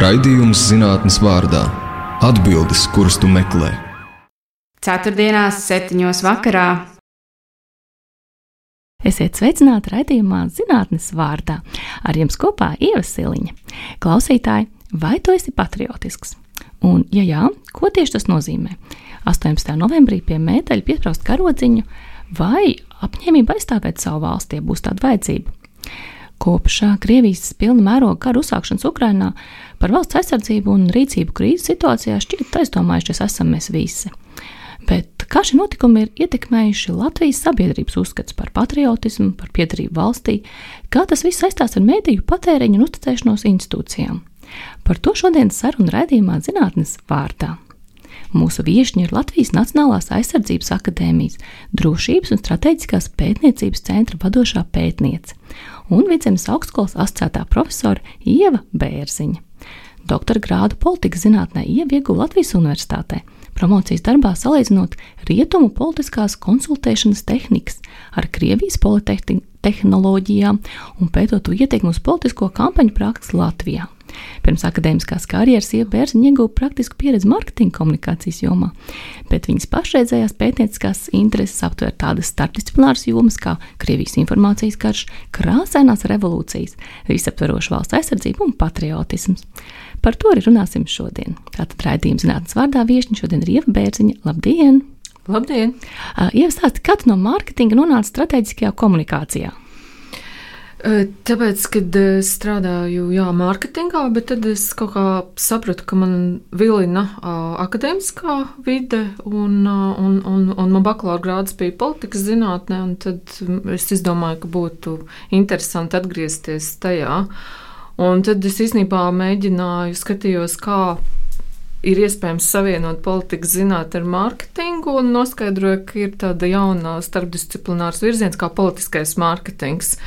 Raidījums zinātnes vārdā - atbildes, kuras tu meklē. Ceturtdienās, septiņos vakarā. Esiet sveicināti raidījumā Zinātnes vārdā. Ar jums kopā Ieva Siliņa. Klausītāji, vai tu esi patriotisks? Un, ja jā, ko tieši tas nozīmē? 18. novembrī pie mēteļa piepraust karodziņu vai apņēmība aizstāvēt savu valsti, ja būs tāda vajadzība. Kopš Krievijas pilna mēroga kara uzsākšanas Ukrainā par valsts aizsardzību un rīcību krīzes situācijā šķiet aizdomājušies esam mēs visi. Bet kā šie notikumi ir ietekmējuši Latvijas sabiedrības uzskats par patriotismu, par piedarību valstī, kā tas viss saistās ar mēdīju patēriņu un uzticēšanos institūcijām? Par to šodienas sarunu raidījumā zinātnes vārdā. Mūsu viesiņa ir Latvijas Nacionālās aizsardzības akadēmijas drošības un strateģiskās pētniecības centra vadošā pētniece un Vidzemes augstskolas asociētā profesora Ieva Bērziņa. Doktora grādu politikas zinātnē ieguva Latvijas Universitātē, promocijas darbā salīdzinot rietumu politiskās konsultēšanas tehnikas ar Krievijas politehnoloģijām un pētot to ietekmi uz politisko kampaņu praksi Latvijā. Pirms akadēmiskās karjeras Ieva Bērziņa ieguva praktisku pieredzi mārketinga komunikācijas jomā, bet viņas pašreizējās pētnieciskās intereses aptver tādas starpdisciplināras jomas kā Krievijas informācijas karš, krāsainās revolūcijas, visaptveroša valsts aizsardzība un patriotisms. Par to arī runāsim šodien. Tātad raidījuma zinātnes vārdā viesiņa šodien ir Ieva Bērziņa. Labdien! Labdien! Uh, Ieva stāsta, kad no mārketinga nonāca strateģiskajā komunikācijā. Tāpēc, kad strādāju jā, mārketingā, bet tad es kaut kā sapratu, ka man vilina akadēmiskā vide, un, un, un, un man bakalaura grāds bija politikas zinātnē, un tad es izdomāju, ka būtu interesanti atgriezties tajā. Un tad es īstenībā mēģināju, skatījos, kā ir iespējams savienot politikas zinātni ar mārketingu, un noskaidroju, ka ir tāda jauna starpdisciplinārs virziens kā politiskais mārketings.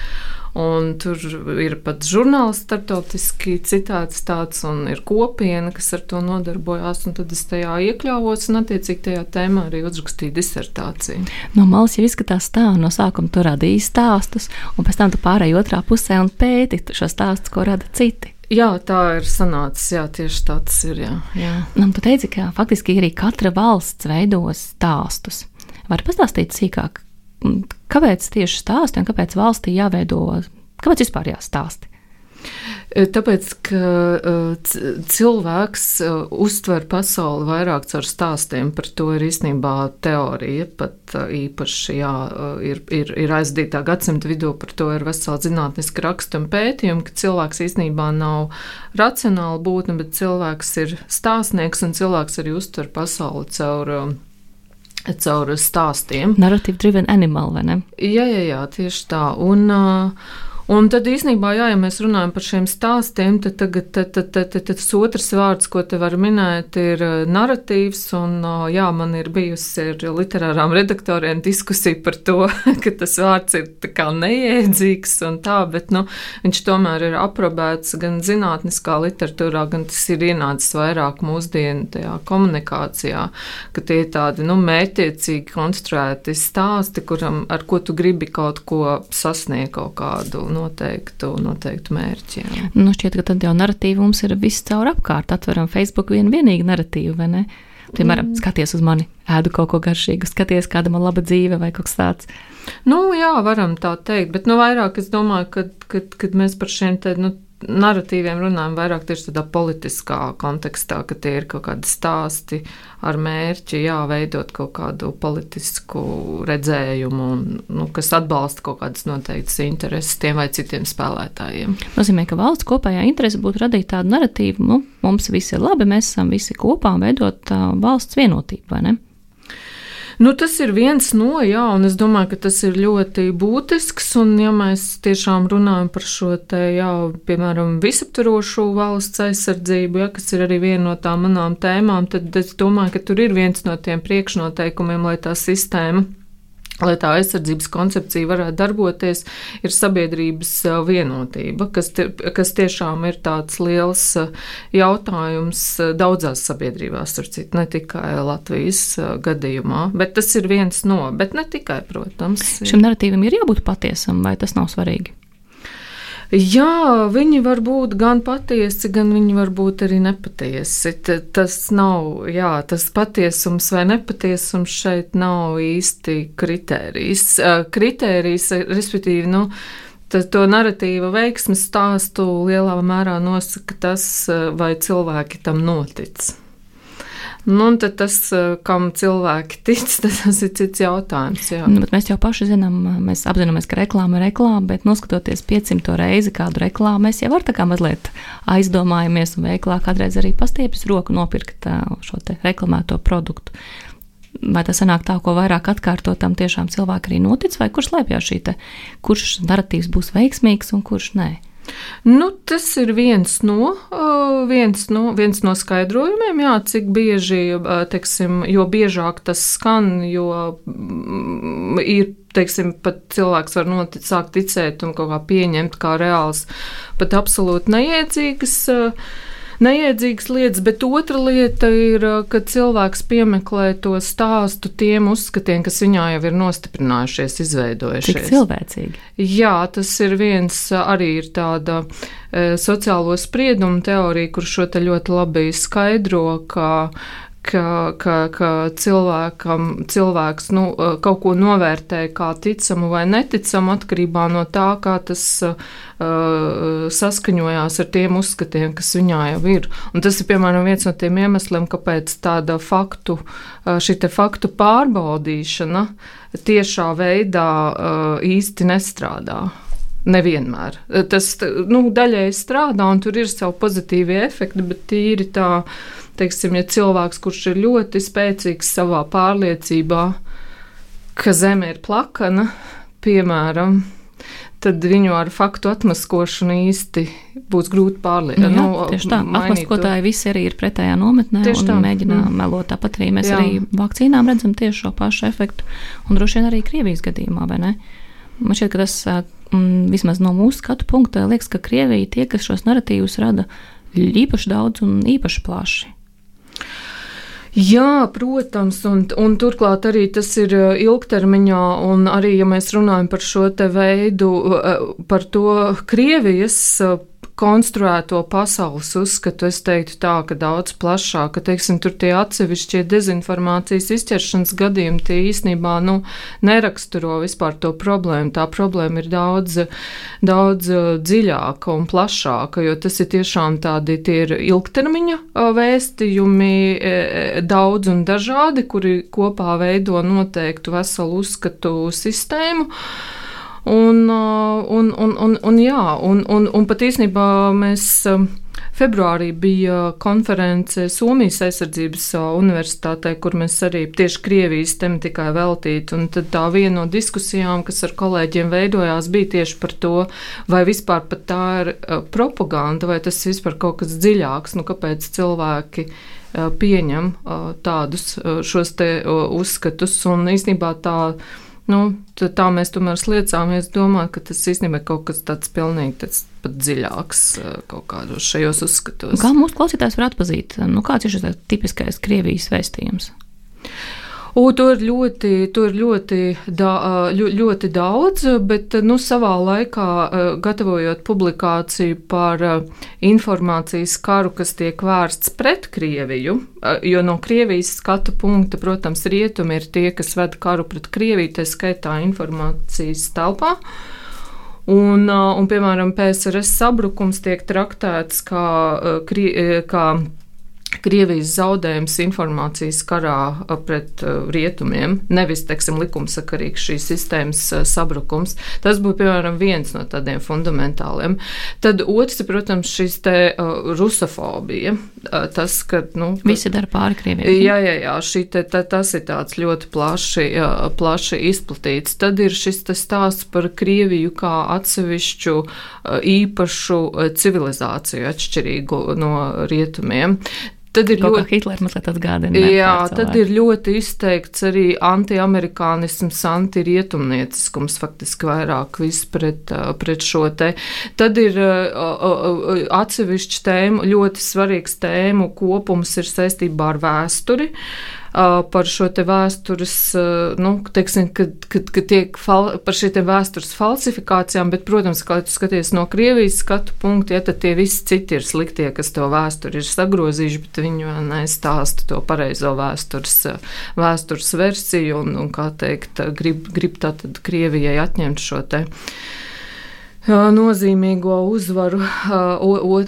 Un tur ir pat žurnāls starptautiski citāts tāds, un ir kopiena, kas ar to nodarbojās. Tad es tajā iekļāvos, un attiecīgi tajā tēmā arī uzrakstīju disertāciju. No malas jau izskatās tā, no sākuma tu radīji stāstus, un pēc tam tu pārēji otrā pusē un pēti šo stāstu, ko rada citi. Jā, tā ir sanācis. Jā, tieši tā tas ir. Jā, jā. Un tu teici, ka faktiski arī katra valsts veidos stāstus. Vari pastāstīt sīkāk, kāpēc tieši stāsti un kāpēc valstī jāveido, kāpēc vispār jāstāsti? E, tāpēc, ka uh, cilvēks uh, uztver pasauli vairāk caur stāstiem, par to ir īstenībā teorija. Pat uh, īpaši jā, ir, ir, ir aizdītā gadsimta vidū par to ir vesela zinātniska raksta un pētījumi, ka cilvēks īstenībā nav racionāla būtne, bet cilvēks ir stāstnieks un cilvēks arī uztver pasauli caur caur stāstiem. Narrative driven animal, vai ne? Jā, jā, jā tieši tā. Un, uh, Un tad īsnībā, jā, ja mēs runājam par šiem stāstiem, tad, tagad, tad, tad, tad, tad tas otrs vārds, ko te var minēt, ir narratīvs. Un, jā, man ir bijusi ar literārām redaktoriem diskusija par to, ka tas vārds ir neiedzīgs un tā, bet nu, viņš tomēr ir aprobēts gan zinātniskā literatūrā, gan tas ir ienācis vairāk mūsdienu tajā komunikācijā, ka tie ir tādi nu, mērķiecīgi konstruēti stāsti, kuram, ar ko tu gribi kaut ko sasniegt, kaut kādu noteiktu, noteiktu mērķi. Jā. Nu, šķiet, ka tad jau narratīva mums ir viss caur apkārt. Atveram Facebook vienu vienīgu narratīvu, vai ne? Piemēram, mm. skaties uz mani, ēdu kaut ko garšīgu, skaties, kāda man laba dzīve vai kaut kas tāds. Nu, jā, varam tā teikt, bet nu, vairāk es domāju, ka, kad, kad mēs par šiem te, nu, narratīviem runājam vairāk tieši tādā politiskā kontekstā, ka tie ir kaut kādi stāsti ar mērķi, jā, veidot kaut kādu politisku redzējumu, un, nu, kas atbalsta kaut kādas noteiktas intereses tiem vai citiem spēlētājiem. Nozīmē, ka valsts kopējā interese būtu radīt tādu narratīvu, nu, mums viss ir labi, mēs esam visi kopā un veidot uh, valsts vienotību, vai ne? Nu, tas ir viens no, jā, un es domāju, ka tas ir ļoti būtisks. Un, ja mēs tiešām runājam par šo te, jā, piemēram, visaptvarošu valsts aizsardzību, ja, kas ir arī viena no tām manām tēmām, tad es domāju, ka tur ir viens no tiem priekšnoteikumiem, lai tā sistēma lai tā aizsardzības koncepcija varētu darboties, ir sabiedrības vienotība, kas, te, kas tiešām ir tāds liels jautājums daudzās sabiedrībās, citu, ne tikai Latvijas gadījumā, bet tas ir viens no, bet ne tikai, protams. Šim narratīvam ir jābūt patiesam, vai tas nav svarīgi? Jā, viņi var būt gan patiesi, gan viņi var būt arī nepatiesi. Tas nav, jā, tas patiesums vai nepatiesums šeit nav īsti kritērijs. Kritērijs, respektīvi, nu, to narratīva veiksmes stāstu lielā mērā nosaka tas, vai cilvēki tam notic. Nu, un tas, eh, kam cilvēki tic, tas ir cits jautājums. Nu, mēs jau paši zinām, mēs apzināmies, ka reklāma ir reklāma, bet noskatoties 500 reizi kādu reklāmu, mēs jau kā mazliet aizdomājamies un veiklā kādreiz arī pastiepjas roku nopirkt eh, šo reklamēto produktu. Vai tas sanāk tā, ko vairāk atkārtot, tam tiešām cilvēki arī notic, vai kurš slēpjas šī te, kurš narratīvs būs veiksmīgs un kurš nē? Nu, tas ir viens no, viens no, viens no skaidrojumiem, jā, cik bieži, teiksim, jo biežāk tas skan, jo mm, ir, teiksim, pat cilvēks var notic, sākt ticēt un kaut kā pieņemt kā reāls, pat absolūti neiedzīgas. Uh, neiedzīgas lietas, bet otra lieta ir, ka cilvēks piemeklē to stāstu tiem uzskatiem, kas viņā jau ir nostiprinājušies, izveidojušies. Tik cilvēcīgi. Jā, tas ir viens arī ir tāda e, sociālo spriedumu teorija, kur šo te ļoti labi skaidro, ka ka, ka, ka cilvēkam, cilvēks nu, kaut ko novērtē kā ticamu vai neticamu atkarībā no tā, kā tas uh, saskaņojās ar tiem uzskatiem, kas viņā jau ir. Un tas ir piemēram viens no tiem iemesliem, kāpēc tāda faktu, šī faktu pārbaudīšana tiešā veidā uh, īsti nestrādā. Nevienmēr. Tas nu, daļai strādā, un tur ir savi pozitīvi efekti, bet tīri tā, teiksim, ja cilvēks, kurš ir ļoti spēcīgs savā pārliecībā, ka zeme ir plakana, piemēram, tad viņu ar faktu atmaskošanu īsti būs grūti pārliecināt. Nu, nu, tieši tā, atmaskotāji visi arī ir pretējā nometnē tieši un tā. mēģina mm. melot. Tāpat arī mēs jā. arī vakcīnām redzam tieši šo pašu efektu, un droši vien arī Krievijas gadījumā, vai ne? Man šķiet, ka tas mm, vismaz no mūsu skatu punkta liekas, ka Krievija tie, kas šos narratīvus rada īpaši daudz un īpaši plaši. Jā, protams, un, un turklāt arī tas ir ilgtermiņā, un arī, ja mēs runājam par šo te veidu, par to Krievijas konstruēto pasaules uzskatu, es teiktu tā, ka daudz plašāk, ka, teiksim, tur tie atsevišķie dezinformācijas izķeršanas gadījumi, tie īstenībā, nu, neraksturo vispār to problēmu. Tā problēma ir daudz, daudz uh, dziļāka un plašāka, jo tas ir tiešām tādi, tie ir ilgtermiņa uh, vēstījumi, e, e, daudz un dažādi, kuri kopā veido noteiktu veselu uzskatu sistēmu. Un, un, un, un, un, jā, un, un, un pat īstenībā mēs. Februārī bija konference Somijas aizsardzības universitātē, kur mēs arī tieši Krievijas tematikai veltīti. Un tad tā viena no diskusijām, kas ar kolēģiem veidojās, bija tieši par to, vai vispār tā ir propaganda, vai tas vispār kaut kas dziļāks, nu kāpēc cilvēki pieņem tādus šos te uzskatus. Un īstenībā tā Nu, tā mēs tomēr sliecāmies domāt, ka tas īstenībā ir kaut kas tāds pilnīgi tāds pat dziļāks eh, kaut kādos šajos uzskatos. Kā mūsu klausītājs var atpazīt, nu, kāds ir šis tipiskais Krievijas vēstījums? U, to ir ļoti, to ir ļoti, da, ļoti daudz, bet nu, savā laikā, gatavojot publikāciju par informācijas karu, kas tiek vērsts pret Krieviju, jo no Krievijas skatu punkta, protams, rietumi ir tie, kas ved karu pret Krieviju, tā skaitā informācijas telpā. Un, un, piemēram, PSRS sabrukums tiek traktēts kā, kā Krievijas zaudējums informācijas karā pret rietumiem, nevis, teiksim, likumsakarīgs šīs sistēmas sabrukums. Tas būtu, piemēram, viens no tādiem fundamentāliem. Tad otrs, protams, šis te rusofobija. Tas, ka, nu, Visi dara pāri Krievijai. Jā, jā, jā, šī te, ta, tas ir tāds ļoti plaši, plaši izplatīts. Tad ir šis stāsts par Krieviju kā atsevišķu īpašu civilizāciju atšķirīgu no rietumiem. Tad ir Kaut ļoti Hitlers mazliet atgādina. Jā, tad ir ļoti izteikts arī antiamerikānisms, antirietumnieciskums, faktiski vairāk viss pret, pret šo te. Tad ir atsevišķi tēmu, ļoti svarīgs tēmu kopums ir saistībā ar vēsturi. Par šo te vēstures, nu, teiksim, kad, kad, kad tiek fal, par šiem vēstures falsifikācijām, bet, protams, kā tu skaties no Krievijas skatu punkta, ja tad tie visi citi ir sliktie, kas to vēsturi ir sagrozījuši, bet viņi nestāsta to pareizo vēstures, vēstures versiju un, un kā teikt, grib, grib tātad Krievijai atņemt šo te nozīmīgo uzvaru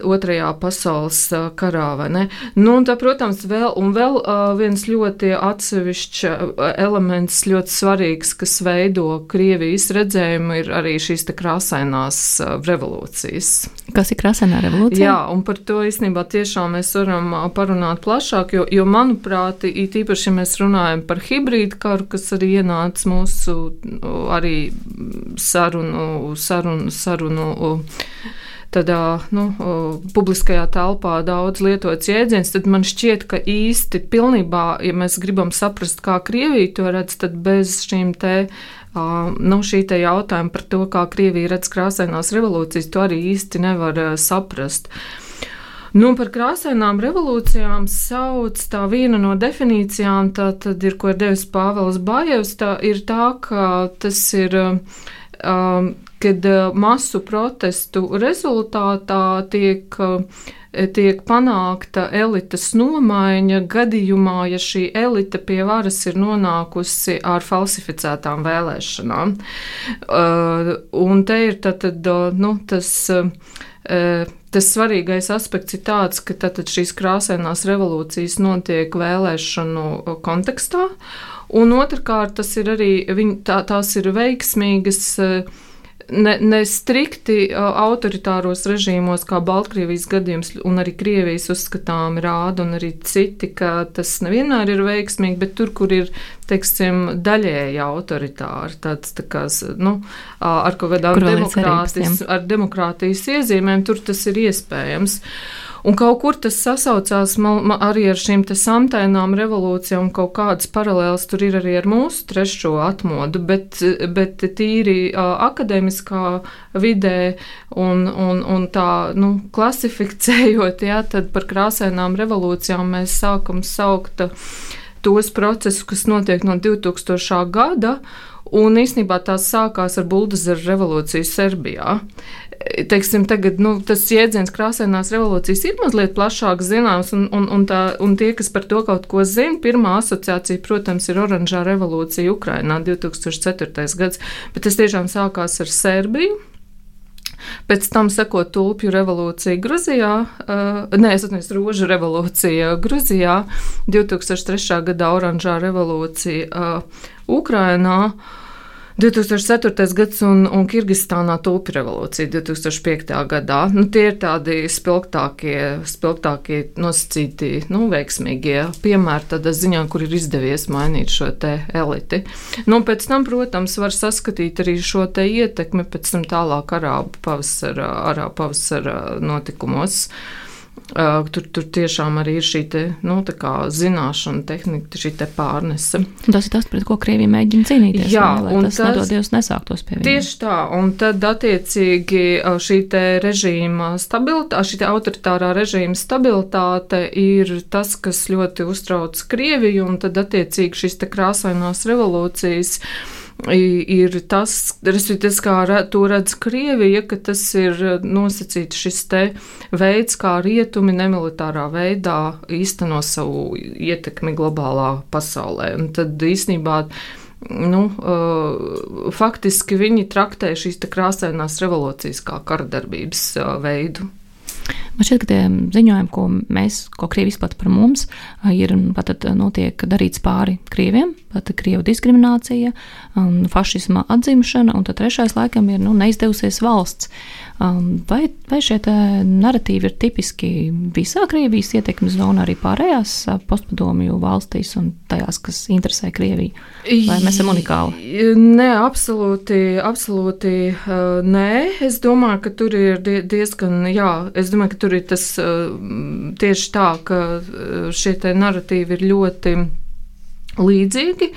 otrajā pasaules karā. Nu, tā, protams, vēl, vēl viens ļoti atsevišķs elements, ļoti svarīgs, kas veido Krievijas redzējumu, ir arī šīs krāsainās revolūcijas. Kas ir krāsainā revolūcija? Jā, un par to īstenībā tiešām mēs varam parunāt plašāk, jo, jo manuprāt, it īpaši, ja mēs runājam par hibrīdu karu, kas arī ienāca mūsu arī sarunu, sarunu sarunu tādā nu, publiskajā telpā daudz lietots jēdziens, tad man šķiet, ka īsti pilnībā, ja mēs gribam saprast, kā Krievija to redz, tad bez šīm te. Nu, šī te jautājuma par to, kā Krievija redz krāsainās revolūcijas, to arī īsti nevar saprast. Nu, par krāsainām revolūcijām sauc tā viena no definīcijām, tā tad ir, ko ir devis Pāvils Bājevs, tā ir tā, ka tas ir um, kad eh, masu protestu rezultātā tiek eh, tiek panākta elites nomaiņa gadījumā, ja šī elite pie varas ir nonākusi ar falsificētām vēlēšanām. Uh, un te ir tad, nu, tas. Uh, tas svarīgais aspekts ir tāds, ka tātad šīs krāsainās revolūcijas notiek vēlēšanu kontekstā, un otrkārt tas ir arī, viņ, tā, tās ir veiksmīgas uh, ne, ne strikti autoritāros režīmos, kā Baltkrievijas gadījums, un arī Krievijas uzskatām rāda, un arī citi, ka tas nevienmēr ir veiksmīgi, bet tur, kur ir, teiksim, daļēji autoritāri, tāds tā kā, nu, ar kaut kādām demokrātijas, ar demokrātijas iezīmēm, tur tas ir iespējams. Uh, Un kaut kur tas sasaucās man, man arī ar šīm samtainām revolūcijām, kaut kādas paralēlas tur ir arī ar mūsu trešo atmodu, bet, bet tīri uh, akadēmiskā vidē un, un, un tā nu, klasificējot, jā, tad par krāsainām revolūcijām mēs sākam saukt tos procesus, kas notiek no 2000. gada. Un īsnībā tās sākās ar buldozeru revolūciju Serbijā teiksim, tagad, nu, tas jēdziens krāsainās revolūcijas ir mazliet plašāk zināms, un, un, un, tā, un tie, kas par to kaut ko zina, pirmā asociācija, protams, ir oranžā revolūcija Ukrainā 2004. gads, bet tas tiešām sākās ar Serbiju. Pēc tam sekot tulpju revolūcija Gruzijā, uh, nē, es atceros, rožu revolūcija Gruzijā, 2003. gada oranžā revolūcija uh, Ukrainā. Uh, 2004. gads un, un Kirgistānā tulpi revolūcija 2005. gadā. Nu, tie ir tādi spilgtākie, spilgtākie nosacīti, nu, veiksmīgie piemēri tādā ziņā, kur ir izdevies mainīt šo te eliti. Nu, pēc tam, protams, var saskatīt arī šo te ietekmi pēc tam tālāk arābu pavasara, arābu pavasara notikumos. Uh, Tur, tur tiešām arī ir šī te, nu, zināšana, tehnika, šī pārnese. Tas ir tas, pret ko Krievija mēģina cīnīties. Jā, lai un tas, nedodies nesāktos pie viņiem. Tieši tā, un tad attiecīgi šī te režīma stabilitāte, šī te autoritārā režīma stabilitāte ir tas, kas ļoti uztrauc Krieviju, un tad attiecīgi šīs te krāsainās revolūcijas ir tas, tas kā to redz Krievija, ka tas ir nosacīts šis te veids, kā rietumi nemilitārā veidā īsteno savu ietekmi globālā pasaulē. Un tad īstenībā nu, uh, faktiski viņi traktē šīs krāsainās revolūcijas kā karadarbības uh, veidu. Man šķiet, ka tie ziņojumi, ko mēs, ko Krievi izplata par mums, ir pat notiek darīts pāri Krieviem, pat Krievu diskriminācija, fašisma atzimšana, un tad trešais laikam ir nu, neizdevusies valsts. Um, vai, vai šie narratīvi ir tipiski visā Krievijas ietekmes zonā, arī pārējās postpadomju valstīs un tajās, kas interesē Krieviju? Vai mēs esam unikāli? Nē, absolūti, absolūti nē. Es domāju, ka tur ir diezgan, jā, es domāju, ka tur ir tas uh, tieši tā, ka šie narratīvi ir ļoti līdzīgi.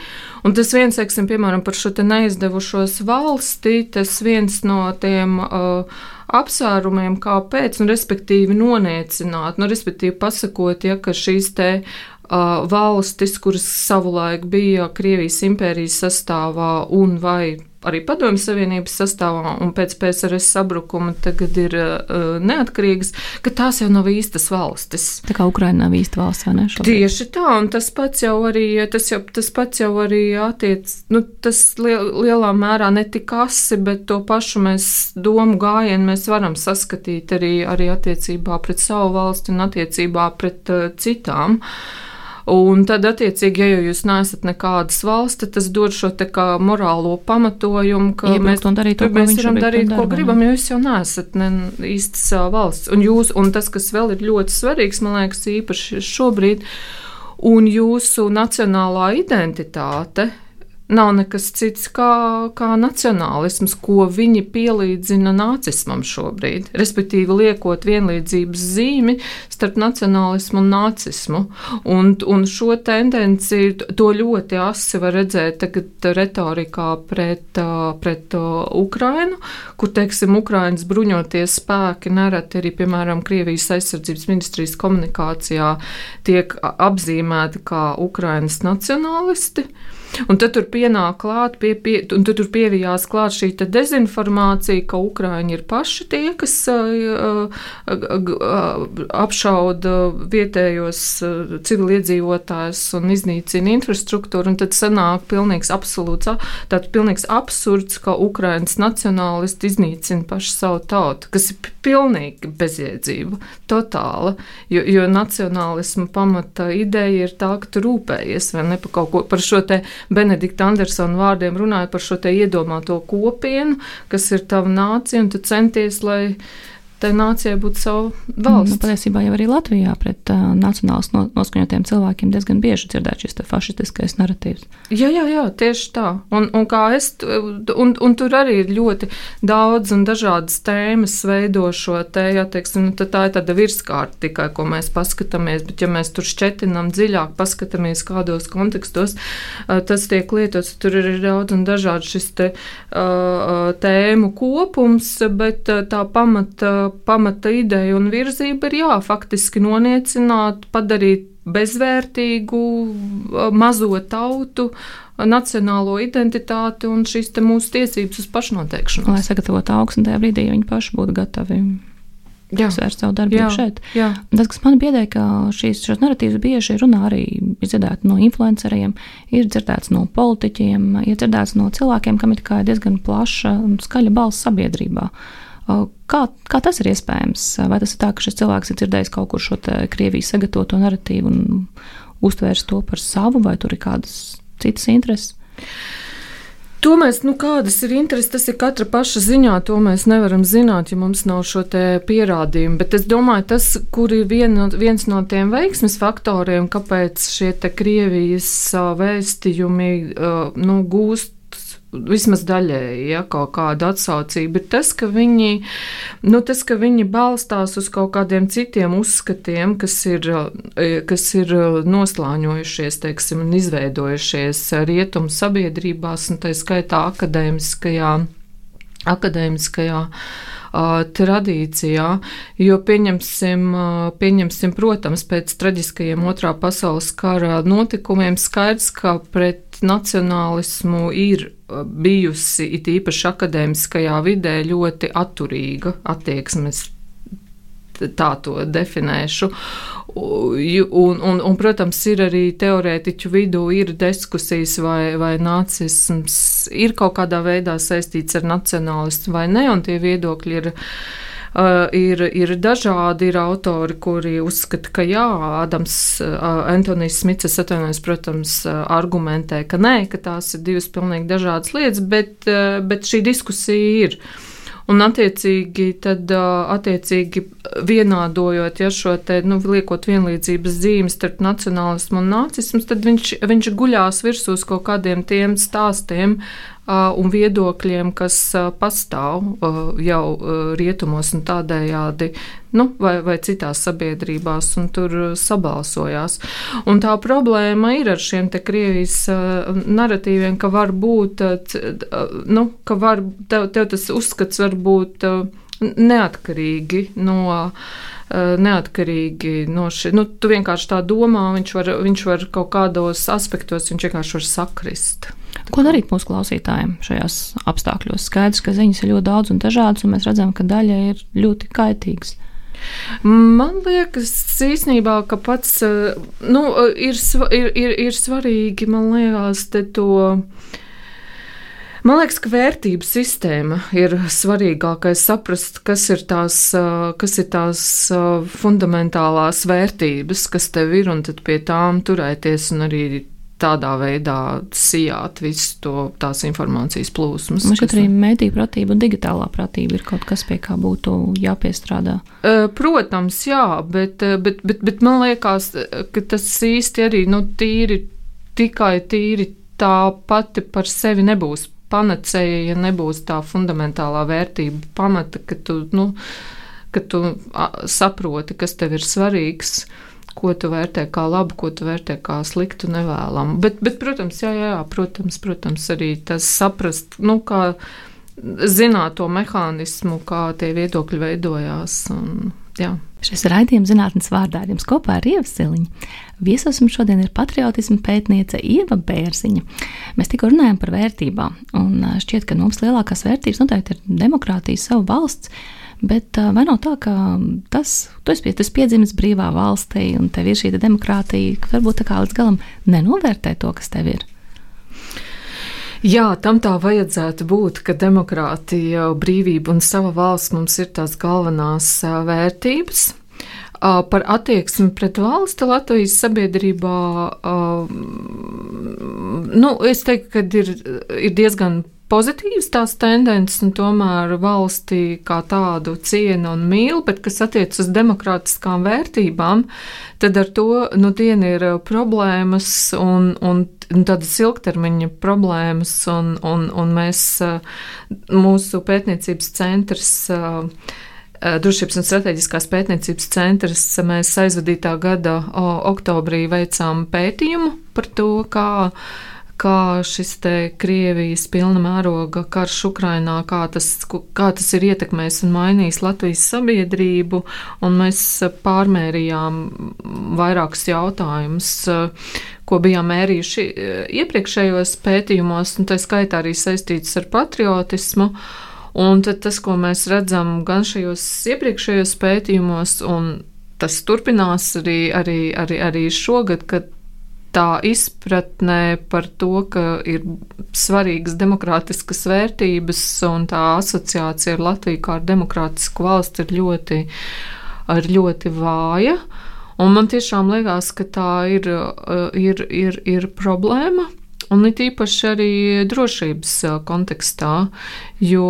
Un tas viens, teiksim, piemēram, par šo neizdevušos valsti, tas viens no tiem uh, apsvērumiem, kāpēc, nu, respektīvi, noniecināt, nu, respektīvi, pasakot, ja, ka šīs te valstis, kuras savulaik bija Krievijas impērijas sastāvā un vai arī Padomju Savienības sastāvā un pēc PSRS sabrukuma tagad ir uh, neatkarīgas, ka tās jau nav īstas valstis. Tā kā Ukraina nav īsta valsts, vai ne? Šobrīd? Tieši tā, un tas pats jau arī, tas jau, tas pats jau arī attiec, nu, tas liel, lielā mērā ne tik asi, bet to pašu mēs domu gājienu mēs varam saskatīt arī, arī attiecībā pret savu valsti un attiecībā pret uh, citām. Uh, Un tad, attiecīgi, ja jūs neesat nekādas valsts, tad tas dod šo morālo pamatojumu, ka ja mēs, darīt to, mēs varam darīt, ko gribam, jo jūs jau neesat ne īstas valsts. Un, jūs, un tas, kas vēl ir ļoti svarīgs, man liekas, īpaši šobrīd, un jūsu nacionālā identitāte nav nekas cits kā, kā nacionālisms, ko viņi pielīdzina nacismam šobrīd. Respektīvi, liekot vienlīdzības zīmi starp nacionālismu un nacismu. Un, un šo tendenci to ļoti asi var redzēt tagad retorikā pret, pret Ukrainu, kur, teiksim, Ukrainas bruņoties spēki nereti arī, piemēram, Krievijas aizsardzības ministrijas komunikācijā tiek apzīmēti kā Ukrainas nacionālisti. Un tad tur pienāk klāt, pie, pie, un tad tur pievijās klāt šī dezinformācija, ka Ukraiņi ir paši tie, kas uh, apšauda vietējos civiliedzīvotājus un iznīcina infrastruktūru, un tad sanāk pilnīgs absolūts, tāds pilnīgs absurds, ka Ukraiņas nacionālisti iznīcina paši savu tautu, kas ir pilnīgi bezjēdzība, totāla, jo, jo nacionālisma pamata ideja ir tā, ka tu rūpējies vai ne par kaut ko, par šo te Benedikta Andersona vārdiem runāja par šo te iedomāto kopienu, kas ir tava nācija, un tu centies, lai tai nācijai būtu savu valsts. Nu, patiesībā jau arī Latvijā pret uh, nacionālas no, noskaņotiem cilvēkiem diezgan bieži dzirdēt šis fašistiskais narratīvs. Jā, jā, jā tieši tā. Un, un, es, un, un tur arī ir ļoti daudz un dažādas tēmas veido šo te, jā, teiksim, nu, tā ir tāda virskārta tikai, ko mēs paskatāmies, bet ja mēs tur šķetinām dziļāk, paskatāmies kādos kontekstos, uh, tas tiek lietots, tur ir daudz un dažādi šis te uh, tēmu kopums, bet uh, tā pamata pamata ideja un virzība ir jā, faktiski noniecināt, padarīt bezvērtīgu mazo tautu, nacionālo identitāti un šīs mūsu tiesības uz pašnoteikšanos. Lai sagatavotu augstu, tajā brīdī viņi paši būtu gatavi uzsvērt savu darbību jā, šeit. Jā. Tas, kas man biedē, ka šīs narratīvas bieži runā arī dzirdēt no influenceriem, ir dzirdēts no politiķiem, ir dzirdēts no cilvēkiem, kam ir diezgan plaša un skaļa balss sabiedrībā. Uh, Kā, kā tas ir iespējams? Vai tas ir tā, ka šis cilvēks ir dzirdējis kaut kur šo Krievijas sagatavoto narratīvu un uztvērs to par savu, vai tur ir kādas citas intereses? To mēs, nu, kādas ir intereses, tas ir katra paša ziņā. To mēs nevaram zināt, ja mums nav šo pierādījumu. Bet es domāju, tas, kur ir viena, viens no tiem veiksmes faktoriem, kāpēc šie Krievijas vēstījumi nu, gūst vismaz daļēji ja, kaut kāda atsaucība, ir tas, ka viņi, nu, tas, ka viņi balstās uz kaut kādiem citiem uzskatiem, kas ir, e, kas ir noslāņojušies, teiksim, un izveidojušies rietumu sabiedrībās, un tā skaitā akadēmiskajā, akadēmiskajā tradīcijā, jo pieņemsim, pieņemsim, protams, pēc traģiskajiem otrā pasaules kara notikumiem skaidrs, ka pret nacionālismu ir bijusi it īpaši akadēmiskajā vidē ļoti atturīga attieksmes. Tā to definēšu. Un, un, un, protams, ir arī teorētiķu vidū ir diskusijas, vai, vai nacisms ir kaut kādā veidā saistīts ar nacionālistu vai ne, un tie viedokļi ir ir, ir dažādi ir autori, kuri uzskata, ka jā, Ādams, uh, Antonijs Smits, atvainojos, protams, uh, argumentē, ka nē, ka tās ir divas pilnīgi dažādas lietas, bet, bet šī diskusija ir. Un, attiecīgi, tad, attiecīgi vienādojot ja, šo te, nu, liekot vienlīdzības zīmi starp nacionālismu un nacismu, tad viņš, viņš guļās virsū uz kaut kādiem tiem stāstiem, un viedokļiem, kas pastāv jau rietumos un tādējādi, nu, vai, vai citās sabiedrībās, un tur sabalsojās. Un tā problēma ir ar šiem te Krievijas narratīviem, ka var būt, nu, ka var, tev, tev tas uzskats var būt neatkarīgi no neatkarīgi no šī. Nu, tu vienkārši tā domā, viņš var, viņš var kaut kādos aspektos, viņš vienkārši var sakrist. Ko darīt mūsu klausītājiem šajos apstākļos? Skaidrs, ka ziņas ir ļoti daudz un dažādas, un mēs redzam, ka daļa ir ļoti kaitīgas. Man liekas, īstenībā, ka pats nu, ir, ir, ir, ir svarīgi, man liekas, to. Man liekas, ka vērtību sistēma ir svarīgākais saprast, kas ir tās, kas ir tās fundamentālās vērtības, kas tev ir, un pie tām turēties un arī tādā veidā sijāt visu to tās informācijas plūsmas. Man šķiet, arī mēdīņu pratība un digitālā pratība ir kaut kas, pie kā būtu jāpiestrādā. Protams, jā, bet, bet, bet, bet man liekas, ka tas īsti arī nu, tīri, tikai tīri tā pati par sevi nebūs panacēja, ja nebūs tā fundamentālā vērtība pamata, ka tu, nu, ka tu saproti, kas tev ir svarīgs. Uh, ko tu vērtē kā labu, ko tu vērtē kā sliktu, nevēlamu. Bet, bet protams, jā, jā, protams, protams, arī tas saprast, nu, kā zināt to mehānismu, kā tie viedokļi veidojās. Un, jā. Šis raidījums zinātnes vārdā ar jums kopā ar Ievu Siliņu. Viesos mums šodien ir patriotisma pētniece Ieva Bērziņa. Mēs tikko runājam par vērtībām, un šķiet, ka mums lielākās vērtības noteikti ir demokrātija, savu valsts, Bet vai nav tā, ka tas, tu esi, esi piedzimis brīvā valstī un tev ir šī demokrātija, ka varbūt tā kā līdz galam nenovērtē to, kas tev ir? Jā, tam tā vajadzētu būt, ka demokrātija, brīvība un sava valsts mums ir tās galvenās vērtības. Par attieksmi pret valsti Latvijas sabiedrībā, nu, es teiktu, ka ir, ir diezgan pozitīvas tās tendences, un tomēr valstī kā tādu ciena un mīl, bet kas attiecas uz demokrātiskām vērtībām, tad ar to nu, diena ir problēmas un, un, un tādas ilgtermiņa problēmas, un, un, un mēs, mūsu pētniecības centrs, Drošības un strateģiskās pētniecības centrs mēs aizvadītā gada oktobrī veicām pētījumu par to, kā kā šis Krievijas pilna mēroga karš Ukrainā, kā tas, kā tas ir ietekmējis un mainījis Latvijas sabiedrību, un mēs pārmērījām vairākus jautājumus, ko bijām mērījuši iepriekšējos pētījumos, un tā skaitā arī saistīts ar patriotismu. Un tas, ko mēs redzam gan šajos iepriekšējos pētījumos, un tas turpinās arī, arī, arī, arī šogad, kad tā izpratnē par to, ka ir svarīgas demokrātiskas vērtības un tā asociācija ar Latviju kā ar demokrātisku valsti ir ļoti, ir ļoti vāja. Un man tiešām liekas, ka tā ir, ir, ir, ir problēma. Un it īpaši arī drošības kontekstā, jo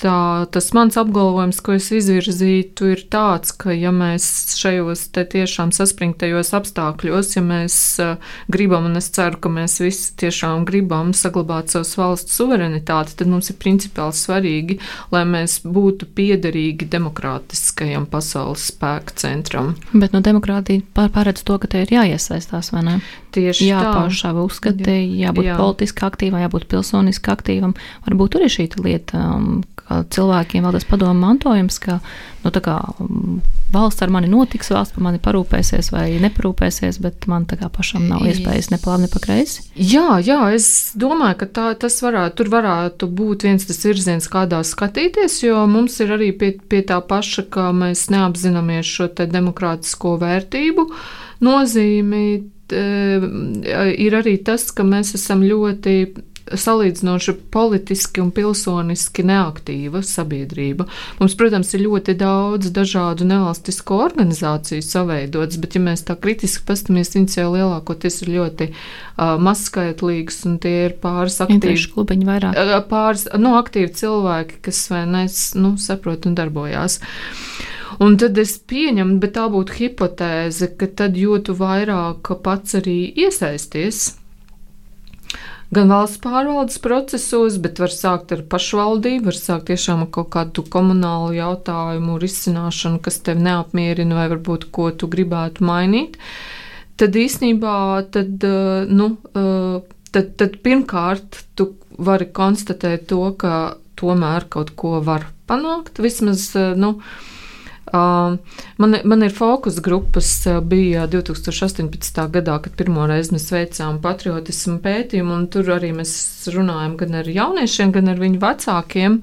tā, tas mans apgalvojums, ko es izvirzītu, ir tāds, ka ja mēs šajos tiešām saspringtajos apstākļos, ja mēs uh, gribam, un es ceru, ka mēs visi tiešām gribam saglabāt savas valsts suverenitāti, tad mums ir principiāli svarīgi, lai mēs būtu piederīgi demokrātiskajam pasaules spēku centram. Bet no demokrātija paredz to, ka te ir jāiesaistās, vai ne? Tieši jāpauž savu uzskati, jā, jābūt jā. politiski aktīvam, jābūt pilsoniski aktīvam. Varbūt tur ir šī lieta, um, cilvēkiem vēl tas padomu mantojums, ka nu, kā, mm, valsts ar mani notiks, valsts par mani parūpēsies vai neparūpēsies, bet man tā kā pašam nav iespējas ne plāni, ne pa kreisi. Jā, jā, es domāju, ka tā, tas varētu, tur varētu būt viens tas virziens, kādā skatīties, jo mums ir arī pie, pie tā paša, ka mēs neapzināmies šo demokrātisko vērtību nozīmi. Ir arī tas, ka mēs esam ļoti salīdzinoši politiski un pilsoniski neaktīva sabiedrība. Mums, protams, ir ļoti daudz dažādu nevalstisko organizāciju saveidotas, bet, ja mēs tā kritiski paskatāmies, viņas jau lielākoties ir ļoti uh, mazskaitlīgas, un tie ir pāris aktīvi klubiņi vairāk. Uh, pāris, nu, aktīvi cilvēki, kas vai nes, nu, saprot un darbojās. Un tad es pieņemu, bet tā būtu hipotēze, ka tad jūtu vairāk pats arī iesaisties gan valsts pārvaldes procesos, bet var sākt ar pašvaldību, var sākt tiešām ar kaut kādu komunālu jautājumu risināšanu, kas tev neapmierina vai varbūt ko tu gribētu mainīt. Tad īsnībā, tad, eh, nu, eh, tad, tad pirmkārt tu vari konstatēt to, ka tomēr kaut ko var panākt. Vismaz, eh, nu, Man, man ir fokus grupas, bija 2018. gadā, kad pirmo reizi mēs veicām patriotismu pētījumu, un tur arī mēs runājam gan ar jauniešiem, gan ar viņu vecākiem.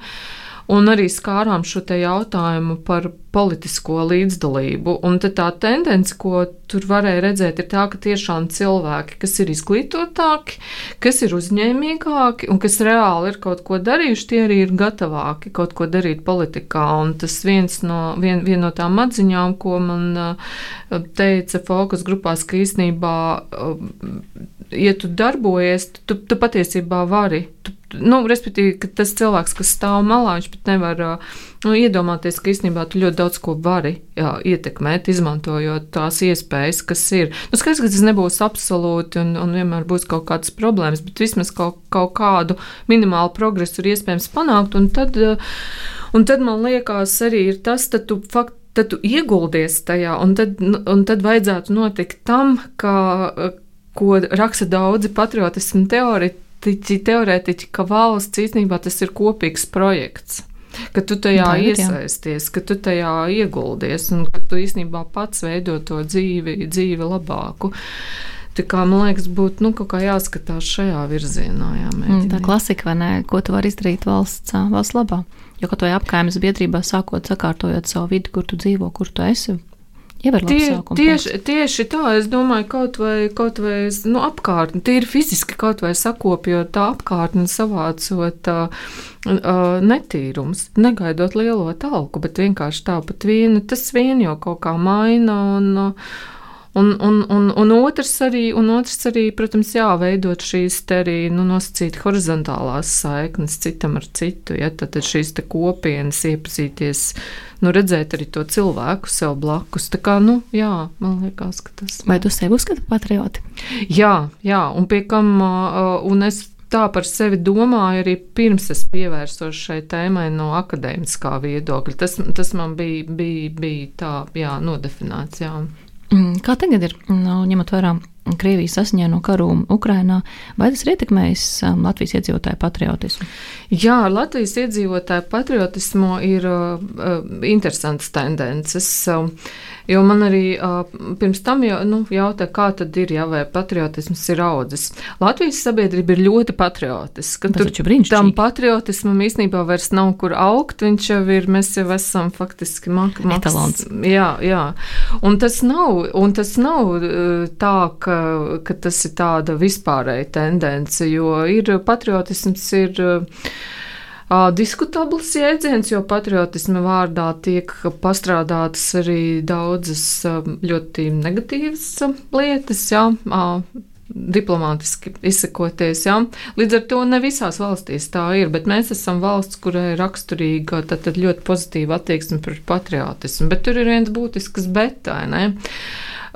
Un arī skārām šo jautājumu par politisko līdzdalību. Un tā tendence, ko tur varēja redzēt, ir tā, ka tiešām cilvēki, kas ir izglītotāki, kas ir uzņēmīgāki un kas reāli ir kaut ko darījuši, tie arī ir gatavāki kaut ko darīt politikā. Un tas viens no, vien, vien no tām atziņām, ko man uh, teica fokus grupās, ka īstenībā, uh, ja tu darbojies, tu, tu patiesībā vari. Tu, nu, respektīvi, ka tas cilvēks, kas stāv malā, viņš pat nevar nu, iedomāties, ka īstenībā tu ļoti daudz ko vari jā, ietekmēt, izmantojot tās iespējas, kas ir. Nu, skaidrs, ka tas nebūs absolūti un, un vienmēr būs kaut kādas problēmas, bet vismaz kaut, kaut kādu minimālu progresu ir iespējams panākt. Un tad, un tad man liekas, arī ir tas, ka tu faktiski tad tu ieguldies tajā, un tad, un tad vajadzētu notikt tam, ka, ko raksta daudzi patriotismu teorētiķi teorētiķi, ka valsts īstenībā tas ir kopīgs projekts. Ka tu tajā Tā, iesaisties, ka tu tajā ieguldies un ka tu īstenībā pats veido to dzīvi, dzīvi labāku. Tā kā man liekas, būtu nu, jāskatās šajā virzienā. Jā, mēģinīt. tā klasika, vai ne? Ko tu vari izdarīt valsts, valsts labā? Jo kaut vai apkaimes biedrībā sākot sakārtojot savu vidi, kur tu dzīvo, kur tu esi, Tie, tieši, tieši tā, es domāju, kaut vai, kaut vai nu, apkārtni, tīri fiziski kaut vai sakopjot tā apkārtni, savācot uh, uh, netīrums, negaidot lielo talku, bet vienkārši tāpat vien, tas vien jau kaut kā maina un, uh, Un, un, un, un, otrs arī, un otrs arī, protams, jāveidot šīs te arī nu, nosacīt horizontālās saiknes citam ar citu. Ja, tad šīs kopienas iepazīties, nu, redzēt arī to cilvēku sev blakus. Tā kā, nu, jā, man liekas, ka tas. Vai tu sevi uzskati patrioti? Jā, jā, un pie kam, un es tā par sevi domāju arī pirms es pievērsos šai tēmai no akadēmiskā viedokļa. Tas, tas man bija, bija, bija tā, jā, nodefinēts. Jā. Mm, kā tagad ir, nu, ņemot vērā Krievijas asiņaino karu Ukrainā, vai tas ir ietekmējis Latvijas iedzīvotāju patriotismu? Jā, Latvijas iedzīvotāju patriotismu ir uh, uh interesants tendences. Uh, Jo man arī uh, pirms tam jau, nu, jautāja, kā tad ir, ja vai patriotisms ir audzis. Latvijas sabiedrība ir ļoti patriotiska. Tur tam patriotismam īstenībā vairs nav kur augt. Viņš jau ir, mēs jau esam faktiski mak maksas. Jā, jā. Un tas nav, un tas nav tā, ka, ka tas ir tāda vispārēja tendence, jo ir patriotisms ir. Uh, diskutabls jēdziens, jo patriotisma vārdā tiek pastrādātas arī daudzas ļoti negatīvas lietas. Jā, diplomātiski izsakoties. Ja? Līdz ar to ne visās valstīs tā ir, bet mēs esam valsts, kurai ir raksturīga tad, tad ļoti pozitīva attieksme pret patriotismu. Bet tur ir viens būtisks bet, ne?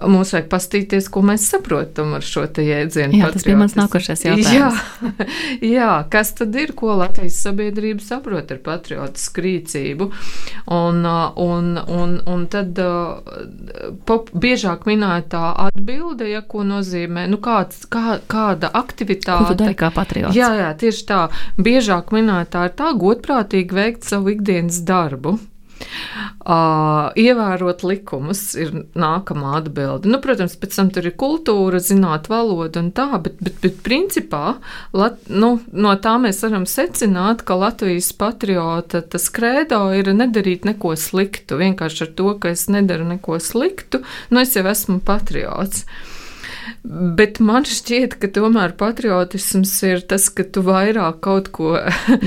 Mums vajag pastīties, ko mēs saprotam ar šo jēdzienu. Jā, tas bija mans nākošais jautājums. Jā, jā, kas tad ir, ko Latvijas sabiedrība saprot ar patriotisku rīcību? Un, un, un, un tad pop, biežāk minētā atbilde, ja ko nozīmē, nu kāds, kā, kāda aktivitāte. Ko tu dari kā patriots? Jā, jā, tieši tā. Biežāk minētā ir tā godprātīgi veikt savu ikdienas darbu. Uh, ievērot likumus ir nākamā atbilde. Nu, protams, pēc tam tur ir kultūra, zināt valodu un tā, bet, bet, bet principā lat, nu, no tā mēs varam secināt, ka Latvijas patriota tas krēdo ir nedarīt neko sliktu. Vienkārši ar to, ka es nedaru neko sliktu, nu es jau esmu patriots. Uh, Bet man šķiet, ka tomēr patriotisms ir tas, ka tu vairāk kaut ko,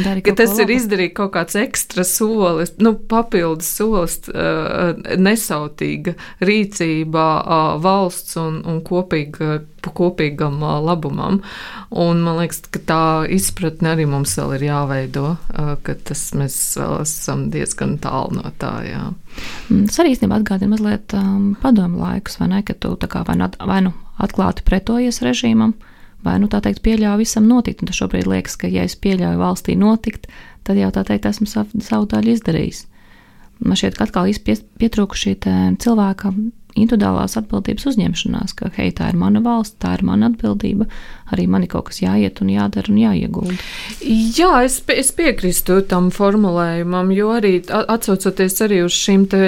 Dari ka tas ko ir izdarīt kaut kāds ekstra solis, nu, papildus solis, uh, nesautīga rīcība uh, valsts un, un kopīga, kopīgam uh, labumam. Un man liekas, ka tā izpratne arī mums vēl ir jāveido, ka tas mēs vēl esam diezgan tālu no tā, jā. Mm, tas arī īstenībā atgādina mazliet um, padomu laikus, vai ne, ka tu tā kā vai nu, vai nu atklāti pretojies režīmam, vai nu tā teikt, pieļauju visam notikt. Un šobrīd liekas, ka, ja es pieļauju valstī notikt, tad jau tā teikt, esmu savu, savu daļu izdarījis. Man šķiet, ka atkal pietrūka šī cilvēka individuālās atbildības uzņemšanās, ka, hei, tā ir mana valsts, tā ir mana atbildība, arī man ir kaut kas jāiet un jādara un jāiegulda. Jā, es, es piekrīstu tam formulējumam, jo arī atcaucoties arī uz šīm te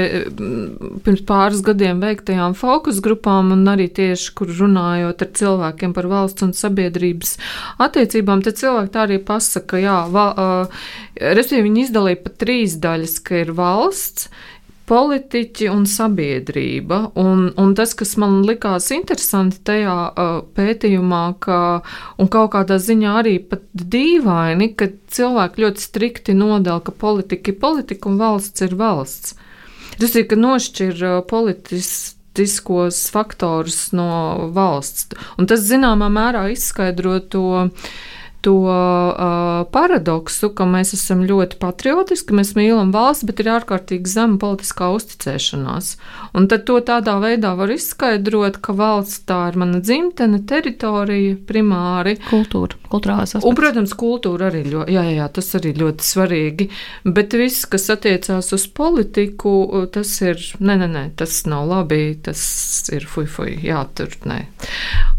pirms pāris gadiem veiktajām fokus grupām un arī tieši, kur runājot ar cilvēkiem par valsts un sabiedrības attiecībām, tad cilvēki tā arī pasaka, jā, va, uh, respektīvi viņi izdalīja pa trīs daļas, ka ir valsts, politiķi un sabiedrība. Un, un tas, kas man likās interesanti tajā uh, pētījumā, ka, un kaut kādā ziņā arī pat dīvaini, ka cilvēki ļoti strikti nodala, ka politika ir politika un valsts ir valsts. Tas ir, ka nošķir uh, politiskos faktorus no valsts. Un tas zināmā mērā izskaidro to to uh, paradoksu, ka mēs esam ļoti patriotiski, mēs mīlam valsts, bet ir ārkārtīgi zema politiskā uzticēšanās. Un tad to tādā veidā var izskaidrot, ka valsts tā ir mana dzimtene, teritorija, primāri. Kultūra, kultūrālās aspekts. Un, protams, kultūra arī ļoti, jā, jā, jā, tas arī ļoti svarīgi, bet viss, kas attiecās uz politiku, tas ir, nē, nē, nē, tas nav labi, tas ir fuj, fuj, jā, tur, nē.